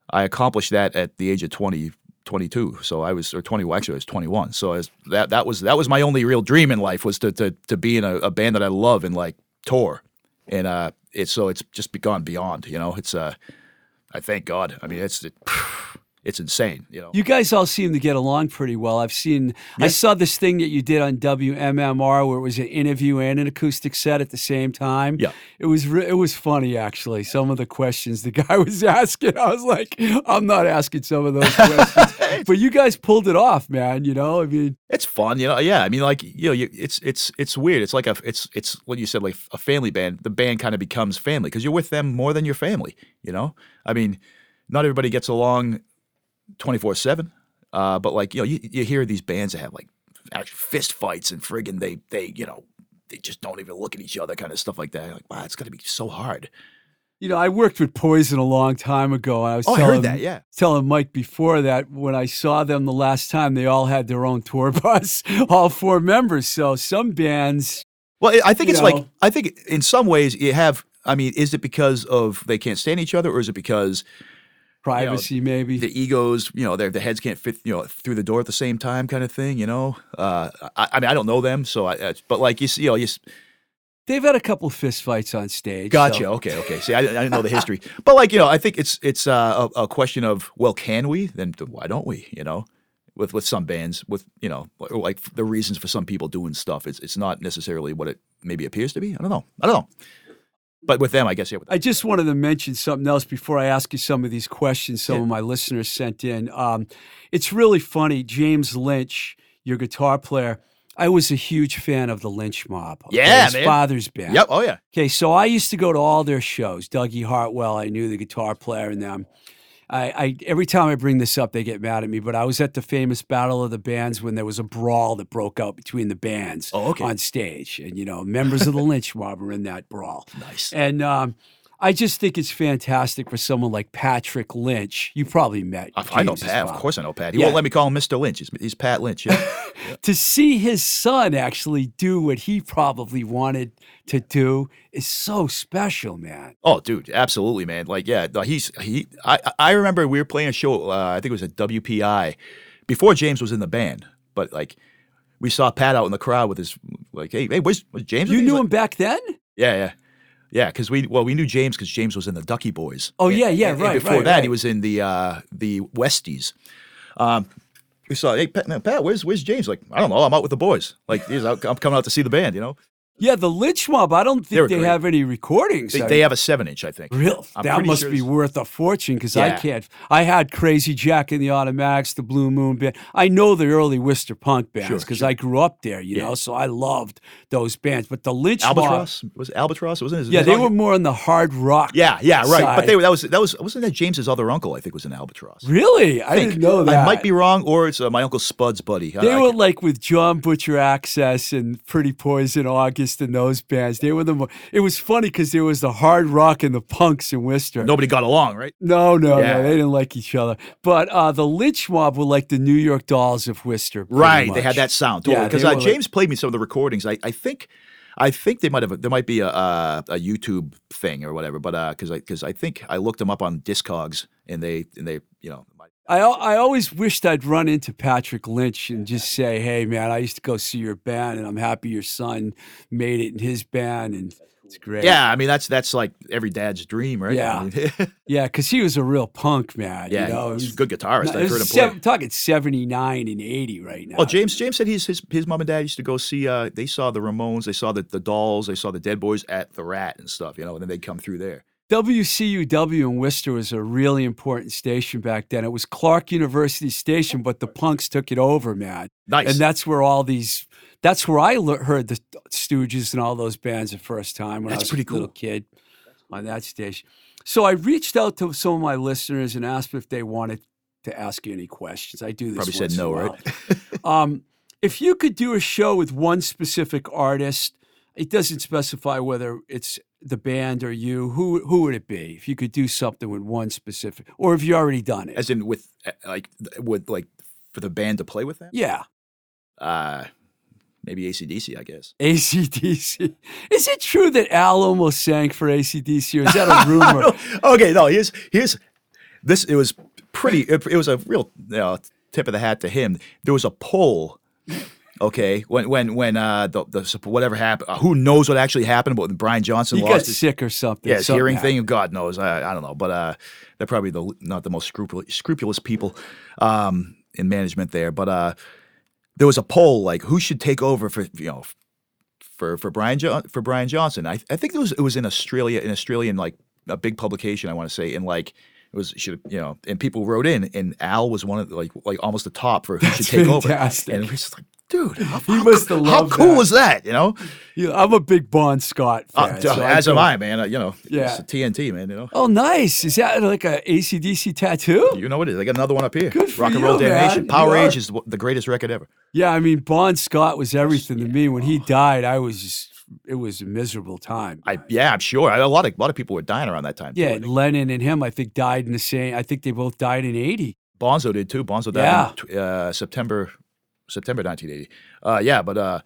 I accomplished that at the age of 20, 22. So I was, or 20, well, actually, I was 21. So was, that that was that was my only real dream in life was to to, to be in a, a band that I love and like tour. And uh, it's so it's just gone beyond, you know. It's uh, I thank God. I mean, it's it, it's insane, you know. You guys all seem to get along pretty well. I've seen, I saw this thing that you did on WMMR where it was an interview and an acoustic set at the same time. Yeah. it was it was funny actually. Some of the questions the <laughs> guy was asking, I was like, I'm not asking some of those questions, <laughs> but you guys pulled it off, man. You know, I mean, It's fun, you know. Yeah, I mean, like you know, you, it's it's it's weird. It's like a it's it's what you said, like a family band. The band kind of becomes family because you're with them more than your family. You know, I mean, not everybody gets along twenty four seven, uh, but like you know, you, you hear these bands that have like actual fist fights and friggin' they they you know they just don't even look at each other, kind of stuff like that. Like, wow, it's gonna be so hard. you know, I worked with Poison a long time ago, and I was Oh, I telling, heard that. Yeah. telling Mike before that when I saw them the last time, they all had their own tour <laughs> bus, all four members. So some bands, Well, I- I think it's like. I think in some ways you have. I mean, is it because of they can't stand each other, or is it because privacy maybe. the egos, you know, their the heads can't fit, you know, through the door at the same time, kind of thing. You know, uh, I, I mean, I don't know them, so I, uh, but like you see, you know, you They've had a couple fist fights on stage. gotcha. so- Okay, okay. See, I, I didn't know the history, but like you know, I think it's it's uh, a, a question of well, can we? Then why don't we? You know. With, with some bands, with you know, like the reasons for some people doing stuff, it's it's not necessarily what it maybe appears to be. I don't know. I don't know. But with them, I guess yeah. I just wanted to mention something else before I ask you some of these questions some of my listeners sent in. Um, it's really funny. James Lynch, your guitar player, I was a huge fan of the Lynch Mob. okay, Yeah, his man. father's band. Yep. Oh yeah. Okay, so I used to go to all their shows. Dougie Hartwell, I knew the guitar player in them. I, I every time I bring this up, they get mad at me. But I was at the famous Battle of the Bands when there was a brawl that broke out between the bands Oh, okay. on stage, and you know, members of the Lynch Mob were in that brawl. Nice. And um, I just think it's fantastic for someone like Patrick Lynch. You probably met. I, I know Pat. Of course I know Pat. He Yeah. won't let me call him Mr. Lynch. He's, he's Pat Lynch. Yeah. <laughs> to see his son actually do what he probably wanted to do is so special, man. oh, dude, absolutely, man. Like, yeah, he's he. I I remember we were playing a show. Uh, I think it was at WPI before James was in the band. But like, we saw Pat out in the crowd with his like, hey, hey, where's, where's James? You knew like- him back then? Yeah, yeah, yeah. Because we well, we knew James because James was in the Ducky Boys. Oh, yeah, yeah, And- and right, Before right, that, he was in the uh, the Westies. Um, we saw, hey, Pat, Pat, where's where's James? Like, I don't know. I'm out with the boys. Like, he's out, I'm coming out to see the band. You know, Yeah, the Lynch Mob. I don't think they have any recordings. they, they have a seven inch, I think. Real? I'm that must sure be worth a fortune because I can't. I had Crazy Jack and the Automatics, the Blue Moon Band. I know the early Worcester punk bands because sure. I grew up there, you Yeah. know, so I loved those bands. But the Lynch Mob. Was it Albatross? Wasn't his? Yeah, they were more on the hard rock. Yeah, yeah, right. But side. they were that was that was wasn't that James's other uncle? I think was an Albatross. Really? I, think. didn't know that. I might be wrong, or it's uh, my uncle Spud's buddy. They I were can't- like with John Butcher Axis and Pretty Poison August and those bands. They were the. Mo- it was funny because there was the hard rock and the punks in Worcester. nobody got along, right? No, no, Yeah. no, they didn't like each other. But uh, the Lynch Mob were like the New York Dolls of Worcester. Right, they had that sound Yeah. Because uh, were like- James played me some of the recordings. I, I think, I think they might have there might be a a, a YouTube thing or whatever. But because I because I think I looked them up on Discogs and they and they you know I, I always wished I'd run into Patrick Lynch and just say, hey, man, I used to go see your band and I'm happy your son made it in his band and it's great. yeah. I mean that's that's like every dad's dream, right? Yeah. I mean, <laughs> Yeah, because he was a real punk, man. yeah. you know? he's It a good guitarist. No, I've heard him was play. sev- talking 79 and 80 right now. Well, James James said his his his mom and dad used to go see. Uh, they saw the Ramones, they saw the the Dolls, they saw the Dead Boys at the Rat and stuff. You know, and then they'd come through there. WCUW in Worcester was a really important station back then. It was Clark University station, but the punks took it over, man. Nice. And that's where all these, that's where I le- heard the Stooges and all those bands the first time when That's I was pretty a little kid on that station. So I reached out to some of my listeners and asked if they wanted to ask you any questions. I do this Probably said once in a no, right? <laughs> Um, if you could do a show with one specific artist, it doesn't specify whether it's the band or you. Who who would it be? If you could do something with one specific, or have you already done it? As in with uh, like with like for the band to play with them. yeah, Uh, maybe ACDC, I guess. <laughs> ACDC. Is it true that Al almost sang for ACDC, or is that a <laughs> rumor? okay, no, here's here's this. It was pretty. It, it was a real you know, tip of the hat to him. There was a poll. Okay, when when when uh the, the whatever happened, uh, who knows what actually happened? But when Brian Johnson he got his sick or something. yeah, his something hearing happened. thing. God knows, I, I don't know. But uh, they're probably the not the most scrupulous scrupulous people um in management there. But uh, there was a poll like who should take over for you know for for Brian jo- for Brian Johnson. I I think it was it was in Australia, in Australian like a big publication. I want to say, and like it was should you know, and people wrote in, and Al was one of the, like like almost the top for who should take fantastic. over. And just like, dude, how, He must have how cool that. was that? You know, Yeah, I'm a big Bon Scott Uh, fan. duh, so as am I, man. Uh, you know, Yeah. it's a TNT, man. You know. Oh, nice. Is that like a ACDC tattoo? You know what it is. I got another one up here. Good Rock and Roll. Damnation. Powerage is the- greatest record ever. Yeah, I mean, Bon Scott was everything to me. When he died, I was just, it was a miserable time. I yeah, I'm sure. I, a lot of a lot of people were dying around that time. too, I yeah, think. Lennon and him, I think, died in the same, I think they both died in 80. Bonzo did too. Bonzo died in uh, September September 1980. Uh, yeah, but uh,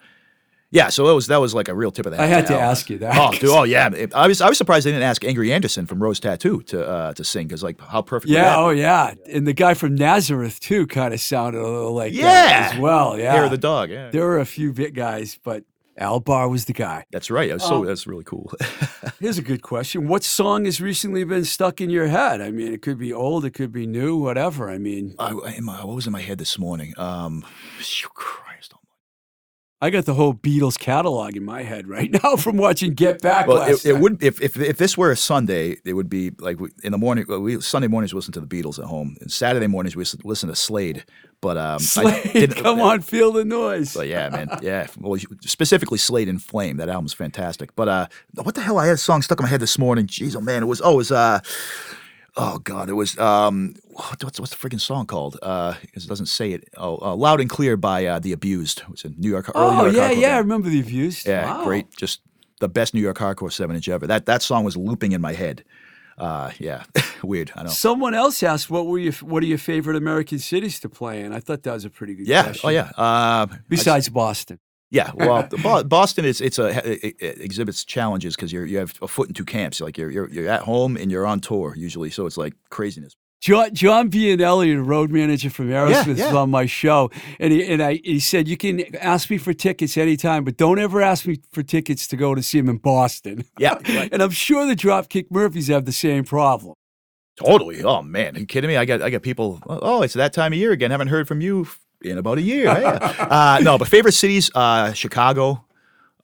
yeah. So that was that was like a real tip of the hat. I had to Al. ask you that. Oh, <laughs> dude, oh yeah. It- I was I was surprised they didn't ask Angry Anderson from Rose Tattoo to uh, to sing because like how perfect. Yeah, oh yeah. And the guy from Nazareth, too, kind of sounded a little like that Yeah. as well. Yeah. Hair of the dog. Yeah, there were a few bit guys, but Al Barr was the guy. that's right. Was Um, so that's really cool. <laughs> Here's a good question. What song has recently been stuck in your head? I mean, it could be old, it could be new, whatever. I mean, I, my, what was in my head this morning? Um, Christ. I got the whole Beatles catalog in my head right <laughs> now from watching Get Back Well, last it, it would if, if if this were a Sunday, it would be like we, in the morning. We Sunday mornings we listen to the Beatles at home, and Saturday mornings we listen to Slade. But um, I Slade, come on, feel the noise. But yeah, man, yeah. Well, specifically Slade and Flame. That album's fantastic. But uh, what the hell? I had a song stuck in my head this morning. Jeez, oh man, it was oh, it was uh, oh god, it was um, what's what's the freaking song called? Uh, 'cause it doesn't say it. Oh, uh, loud and clear by uh, the Abused. It was in New York. Early oh New York yeah, yeah, I remember the Abused. Yeah, Wow. great. Just the best New York hardcore seven inch ever. That that song was looping in my head. Uh, yeah, <laughs> weird. I know. Someone else asked, "What were your What are your favorite American cities to play in?" I thought that was a pretty good Yeah. question. Oh yeah. Uh, Besides Boston. yeah. Well, <laughs> Boston is it's a it, it exhibits challenges because you're you have a foot in two camps. Like you're you're you're at home and you're on tour usually, so it's like craziness. John, John Bianelli, the road manager from Aerosmith, yeah. was on my show, and he and I he said you can ask me for tickets anytime, but don't ever ask me for tickets to go to see him in Boston. Yeah. <laughs> right. and I'm sure the Dropkick Murphys have the same problem. Totally. Oh man, are you kidding me? I got I got people. Oh, it's that time of year again. Haven't heard from you in about a year. Hey. <laughs> uh, no, but favorite cities: uh, Chicago,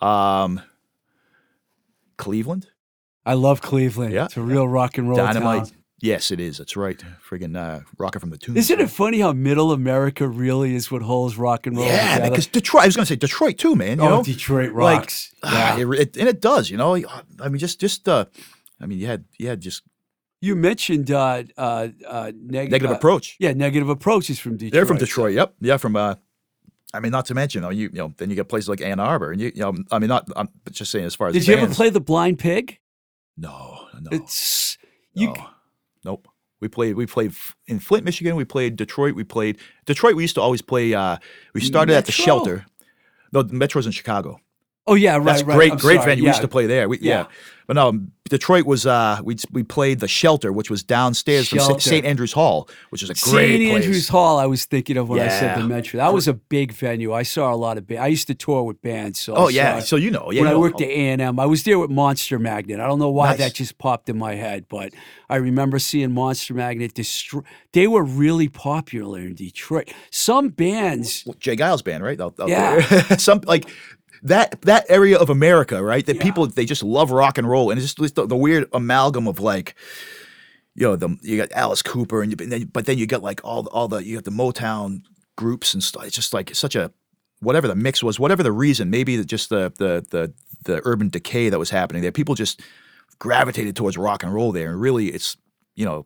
um, Cleveland. I love Cleveland. Yeah. It's a real rock and roll Dynamite. town. Yes, it is. That's right. Friggin' uh, rocket from the tomb. Isn't it funny how Middle America really is what holds rock and roll Yeah, together? because Detroit. I was going to say Detroit too, man. You oh, know, Detroit Like, rocks. ah, yeah. it, it- and it does. You know, I mean, just just uh, I mean, you had you had just you mentioned uh, uh, uh, neg- negative uh, approach. Yeah, negative approaches from Detroit. They're from Detroit. Yep. Yeah, from. uh I mean, not to mention, you know, you, you know, then you get places like Ann Arbor, and you, you know, I mean, not. I'm just saying, as far as Did you ever play the Blind Pig? No, no, It's you. No. Nope. We played. We played in Flint, Michigan. We played Detroit. We played Detroit. We used to always play. uh We started at the Shelter. No, the Metro's in Chicago. Oh yeah, right. That's right. great, I'm great sorry. venue. We used to play there. We, yeah. Yeah. but no, Detroit was. uh We we played the Shelter, which was downstairs from St. Andrews Hall, which is a St. great place. St. Andrews Hall. I was thinking of when I said the Metro. That was a big venue. I saw a lot of bands. I used to tour with bands. So Oh yeah, so you know, yeah. when I you know. worked at A and M, I was there with Monster Magnet. I don't know why Nice. that just popped in my head, but I remember seeing Monster Magnet destroy. They were really popular in Detroit. Some bands, Well, J. Geils band, right? Out Yeah. <laughs> Some like that that area of America, right? That people they just love rock and roll, and it's just the, the weird amalgam of like, you know, the you got Alice Cooper, and, you, and then, but then you got like all all the you got the Motown groups and stuff. It's just like such a whatever the mix was, whatever the reason, maybe just the the the the urban decay that was happening there. People just gravitated towards rock and roll there, and really, it's you know.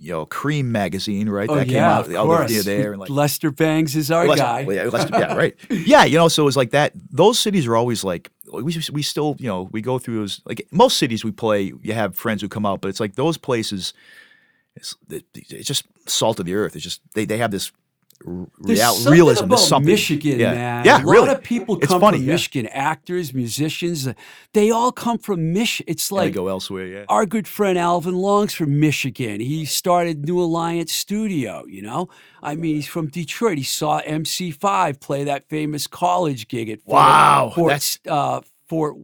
You know, Creem magazine, right? oh that yeah, came out of out course. near there, and like Lester Bangs is our Lester- guy. yeah, Lester- yeah, right. <laughs> Yeah, you know, so it was like that. Those cities are always like we we still you know we go through those like most cities we play. You have friends who come out, but it's like those places. It's it's just salt of the earth. It's just they they have this real, something realism. about There's something. Michigan, yeah. man. Yeah, a lot really. of people It's come funny, from yeah. Michigan. Actors, musicians, uh, they all come from Michigan. It's like go elsewhere. Yeah. our good friend Alvin Long's from Michigan. He started New Alliance Studio, you know? I mean, he's from Detroit. He saw MC5 play that famous college gig at Fort, Wow, Fort, that's- uh, Fort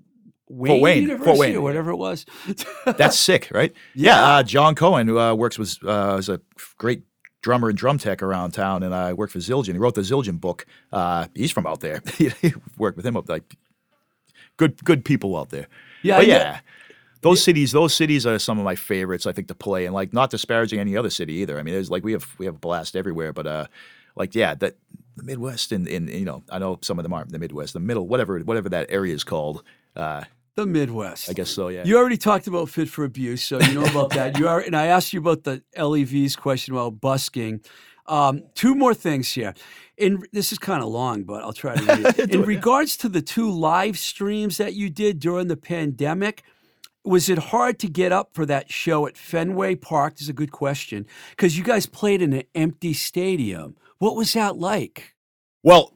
Wayne, Wayne, Fort Wayne, or whatever it was. <laughs> That's sick, right? Yeah. uh, John Cohen, who uh, works with, uh, is a great drummer and drum tech around town, and I worked for Zildjian. He wrote the Zildjian book. Uh, he's from out there. <laughs> he worked with him up like good, good people out there. Yeah, but know- yeah. Those cities, those cities are some of my favorites. I think to play, and like not disparaging any other city either. I mean, there's like we have we have a blast everywhere, but uh, like yeah, that the Midwest and in you know I know some of them aren't the Midwest, the middle, whatever whatever that area is called. Uh, the Midwest. I guess so. Yeah. You already talked about fit for abuse, so you know about that. You are, and I asked you about the LEV's question about busking. Um, two more things here. In this is kind of long, but I'll try to read it. <laughs> In regards to the two live streams that you did during the pandemic, was it hard to get up for that show at Fenway Park? This is a good question because you guys played in an empty stadium. What was that like? Well,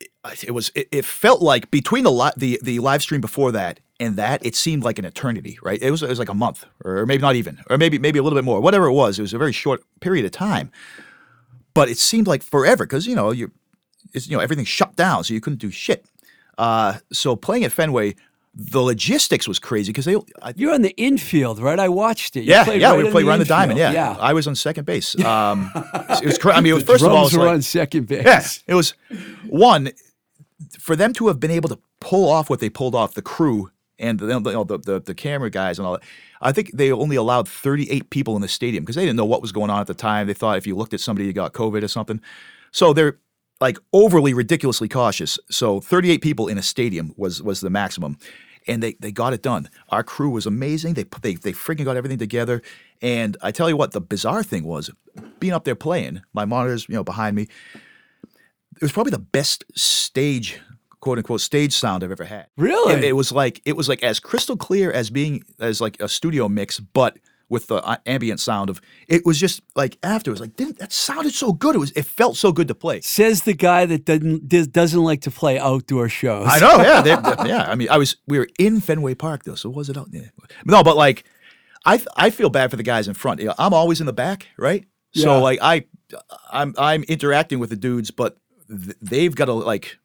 it- it was. It, it felt like between the li- the the live stream before that and that, it seemed like an eternity. Right? It was. It was like a month, or maybe not even, or maybe maybe a little bit more. Whatever it was, it was a very short period of time. But it seemed like forever because you know you, it's you know everything shut down, so you couldn't do shit. Uh, so playing at Fenway, the logistics was crazy because they. I, You're on the infield, right? I watched it. You yeah, yeah, right we played around the diamond. Yeah. yeah. I was on second base. <laughs> Um, it was. Cra- I mean, it was, The first of all, it's were like, on second base. Yeah, it was one. for them to have been able to pull off what they pulled off, the crew and the, the, the, the, camera guys and all that, I think they only allowed 38 people in the stadium because they didn't know what was going on at the time. They thought if you looked at somebody, you got COVID or something. So they're like overly ridiculously cautious. So 38 people in a stadium was was the maximum. And they, they got it done. Our crew was amazing. They they they freaking got everything together. And I tell you what, the bizarre thing was being up there playing. My monitors, you know, behind me. It was probably the best stage, quote unquote, stage sound I've ever had. Really? It, it was like it was like as crystal clear as being as like a studio mix, but with the uh, ambient sound of it was just like after it was like didn't that sounded so good it was it felt so good to play Says the guy that doesn't does- doesn't like to play outdoor shows. I know yeah they, <laughs> they- yeah I mean I was we were in Fenway Park though so was it out there no but like I I feel bad for the guys in front You know, I'm always in the back right Yeah. so like I I'm I'm interacting with the dudes but th- they've got to like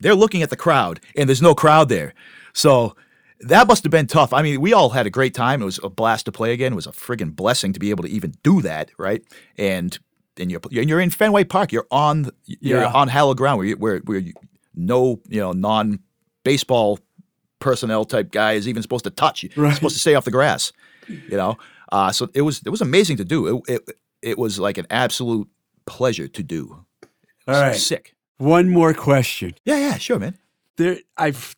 they're looking at the crowd and there's no crowd there so that must have been tough. I mean, we all had a great time. It was a blast to play again. It was a friggin' blessing to be able to even do that, right? And and you're and you're in Fenway Park. You're on you're Yeah. on hallowed ground where you, where where you, no you know non baseball personnel type guy is even supposed to touch you. Right. supposed to stay off the grass. You know, uh, so it was it was amazing to do. It, it it was like an absolute pleasure to do. All right. sick. One more question. Yeah, yeah, sure, man. There, I've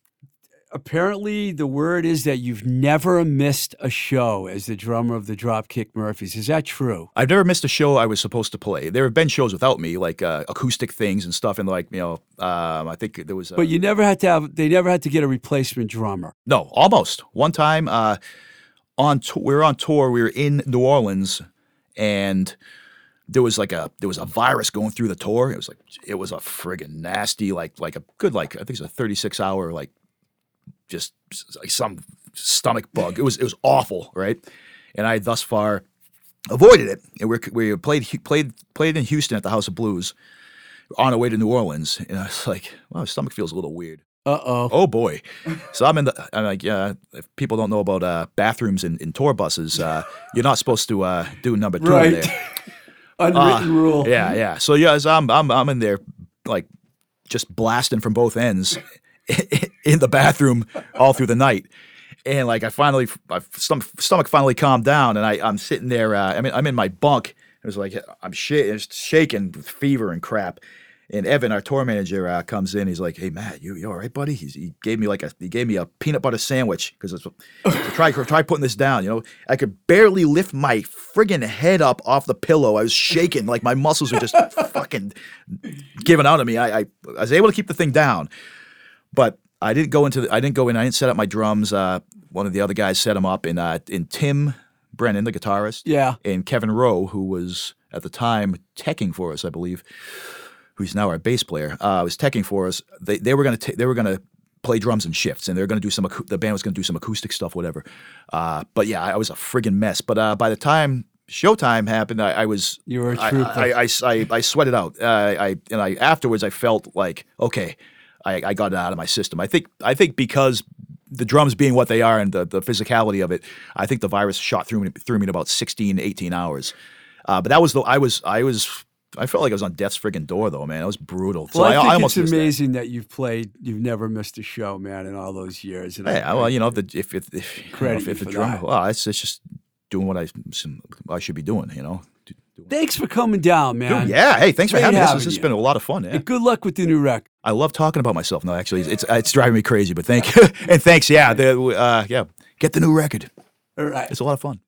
apparently the word is that you've never missed a show as the drummer of the Dropkick Murphys. Is that true? I've never missed a show I was supposed to play. There have been shows without me, like uh, acoustic things and stuff, and like you know, um, I think there was. Uh, But you never had to have. They never had to get a replacement drummer. no, almost one time uh, on we were on tour. We were in New Orleans, and there was like a there was a virus going through the tour. It was like it was a friggin' nasty, like like a good like I think it's a thirty six hour like just like some stomach bug. It was it was awful, right? And I thus far avoided it. And we we played played played in Houston at the House of Blues on our way to New Orleans, and I was like, "Wow, my stomach feels a little weird." Uh oh. Oh boy! So I'm in the. I'm like, yeah. If people don't know about uh, bathrooms in, in tour buses, uh, you're not supposed to uh, do number two Right. there. <laughs> Unwritten Uh, rule. Yeah, yeah. So yeah, as I'm I'm I'm in there like just blasting from both ends <laughs> in the bathroom all through the night. And like I finally my stomach, stomach finally calmed down and I I'm sitting there uh, I mean I'm in my bunk. It was like I'm sh- just shaking with fever and crap. And Evan, our tour manager, uh, comes in. He's like, "Hey, Matt, you, you all right, buddy?" He's, he gave me like a he gave me a peanut butter sandwich because so try try putting this down. You know, I could barely lift my friggin' head up off the pillow. I was shaking, like my muscles were just <laughs> fucking giving out of me. I, I I was able to keep the thing down, but I didn't go into the, I didn't go in. I didn't set up my drums. Uh, one of the other guys set them up, and uh, and Tim Brennan, the guitarist, Yeah. and Kevin Rheault, who was at the time teching for us, I believe, who's now our bass player, uh, was teching for us. They they were gonna ta- they were gonna play drums and shifts, and they were gonna do some the band was gonna do some acoustic stuff, whatever. Uh, but yeah, I was a friggin' mess. But uh, by the time showtime happened, I, I was You were a I- trooper. I, I, I, I sweated out. Uh, I and I afterwards I felt like okay, I, I got it out of my system. I think I think because the drums being what they are and the, the physicality of it, I think the virus shot through me through me in about 16, 18 hours. Uh, but that was the I was I was I felt like I was on death's friggin' door though, man. It was brutal. So Well, I, I, think almost it's missed that. amazing that. you've played. You've never missed a show, man, in all those years. And I- Yeah, well, you know, if the, if if, if, you know, if, if the for drum, well, it's, it's just doing what I I should be doing, you know. Thanks for coming down, man. Yeah, hey, thanks for Great having me. This, this has you. been a lot of fun. Yeah. And good luck with the new record. I love talking about myself. No, actually, it's it's driving me crazy. But thank you <laughs> and thanks. Yeah, the, uh, yeah, get the new record. All right. It's a lot of fun.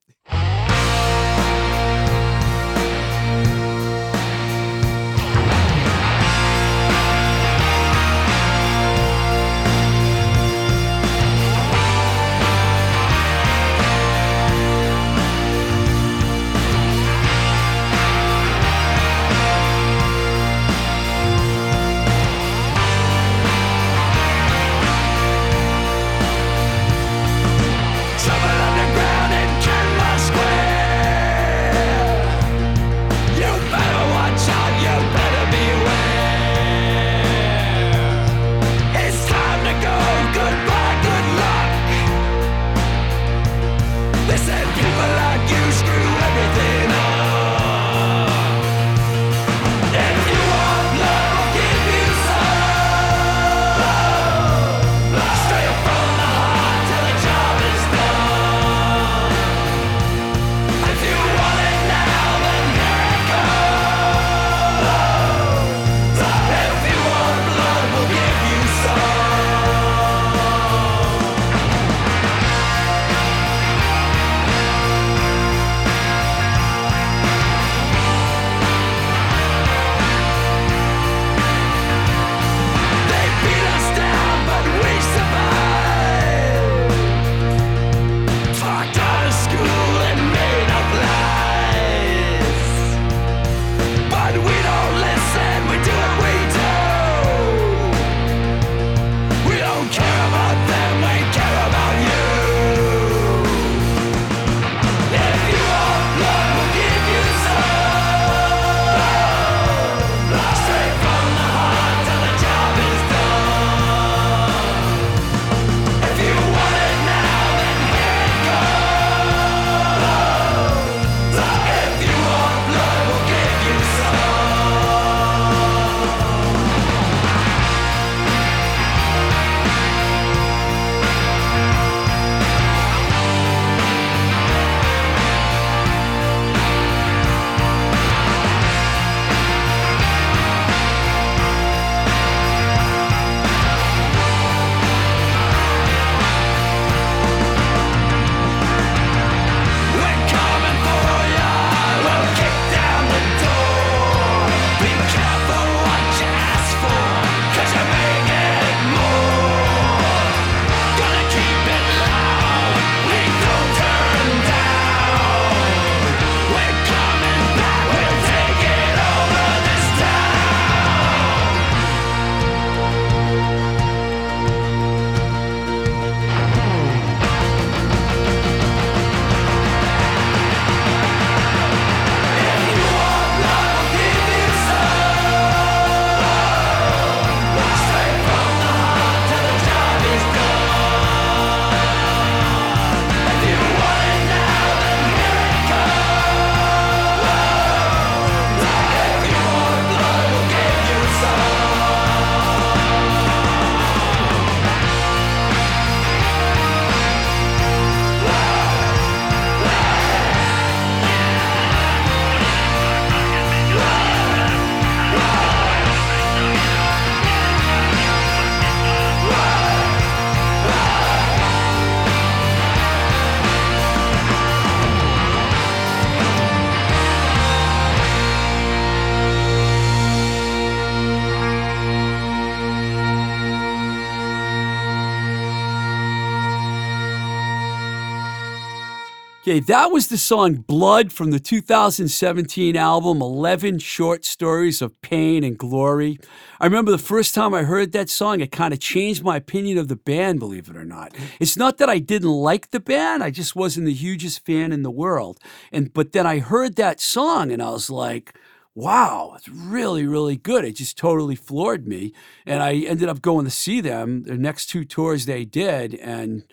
That was the song Blood from the 2017 album 11 Short Stories of Pain and Glory. I remember the first time I heard that song, it kind of changed my opinion of the band, believe it or not. It's not that I didn't like the band, I just wasn't the hugest fan in the world. And but then I heard that song and I was like, wow, it's really, really good. It just totally floored me. And I ended up going to see them the next two tours they did and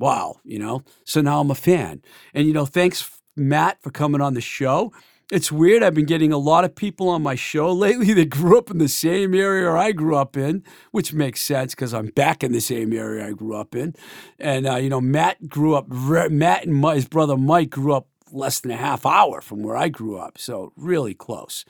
wow, you know. So now I'm a fan. And you know, thanks Matt for coming on the show. It's weird. I've been getting a lot of people on my show <laughs> lately that grew up in the same area I grew up in, which makes sense because I'm back in the same area I grew up in. And uh, you know, Matt grew up. Matt and my, his brother Mike grew up less than a half hour from where I grew up, so really close.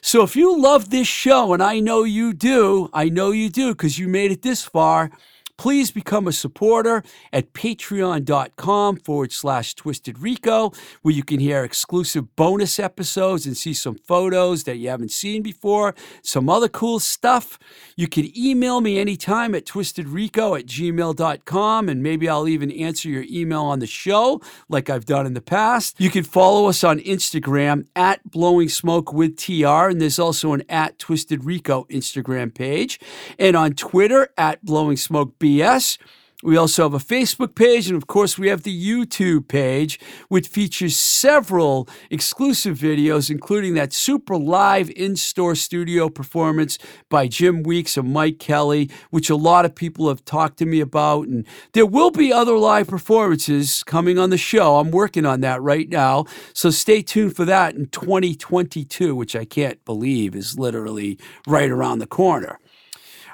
So if you love this show, and I know you do, I know you do because you made it this far please become a supporter at patreon.com forward slash twisted rico where you can hear exclusive bonus episodes and see some photos that you haven't seen before some other cool stuff. You can email me anytime at twistedrico at gmail.com and maybe i'll even answer your email on the show like i've done in the past. You can follow us on instagram at blowing smoke with tr and there's also an at twisted rico instagram page. And on twitter at blowing smoke BS. We also have a Facebook page, and of course, we have the YouTube page, which features several exclusive videos, including that super live in store studio performance by Jim Weeks and Mike Kelly, which a lot of people have talked to me about. And there will be other live performances coming on the show. I'm working on that right now. So stay tuned for that in 2022, which I can't believe is literally right around the corner.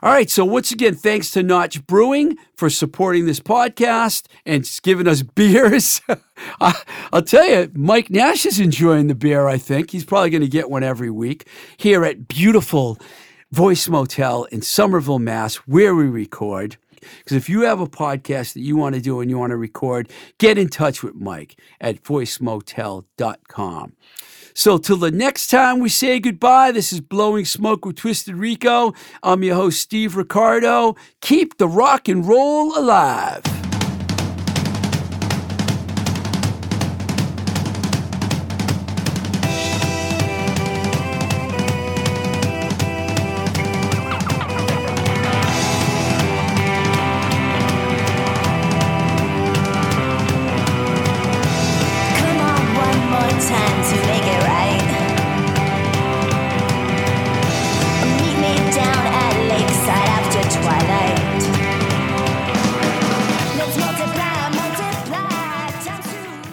All right. So, once again, thanks to Notch Brewing for supporting this podcast and giving us <laughs> beers. <laughs> I'll tell you, Mike Nash is enjoying the beer, I think. He's probably going to get one every week here at beautiful Voice Motel in Somerville, Mass, where we record. Because if you have a podcast that you want to do and you want to record, get in touch with Mike at voicemotel.com. So, till the next time we say goodbye, this is Blowing Smoke with Twisted Rico. I'm your host, Steve Ricardo. Keep the rock and roll alive.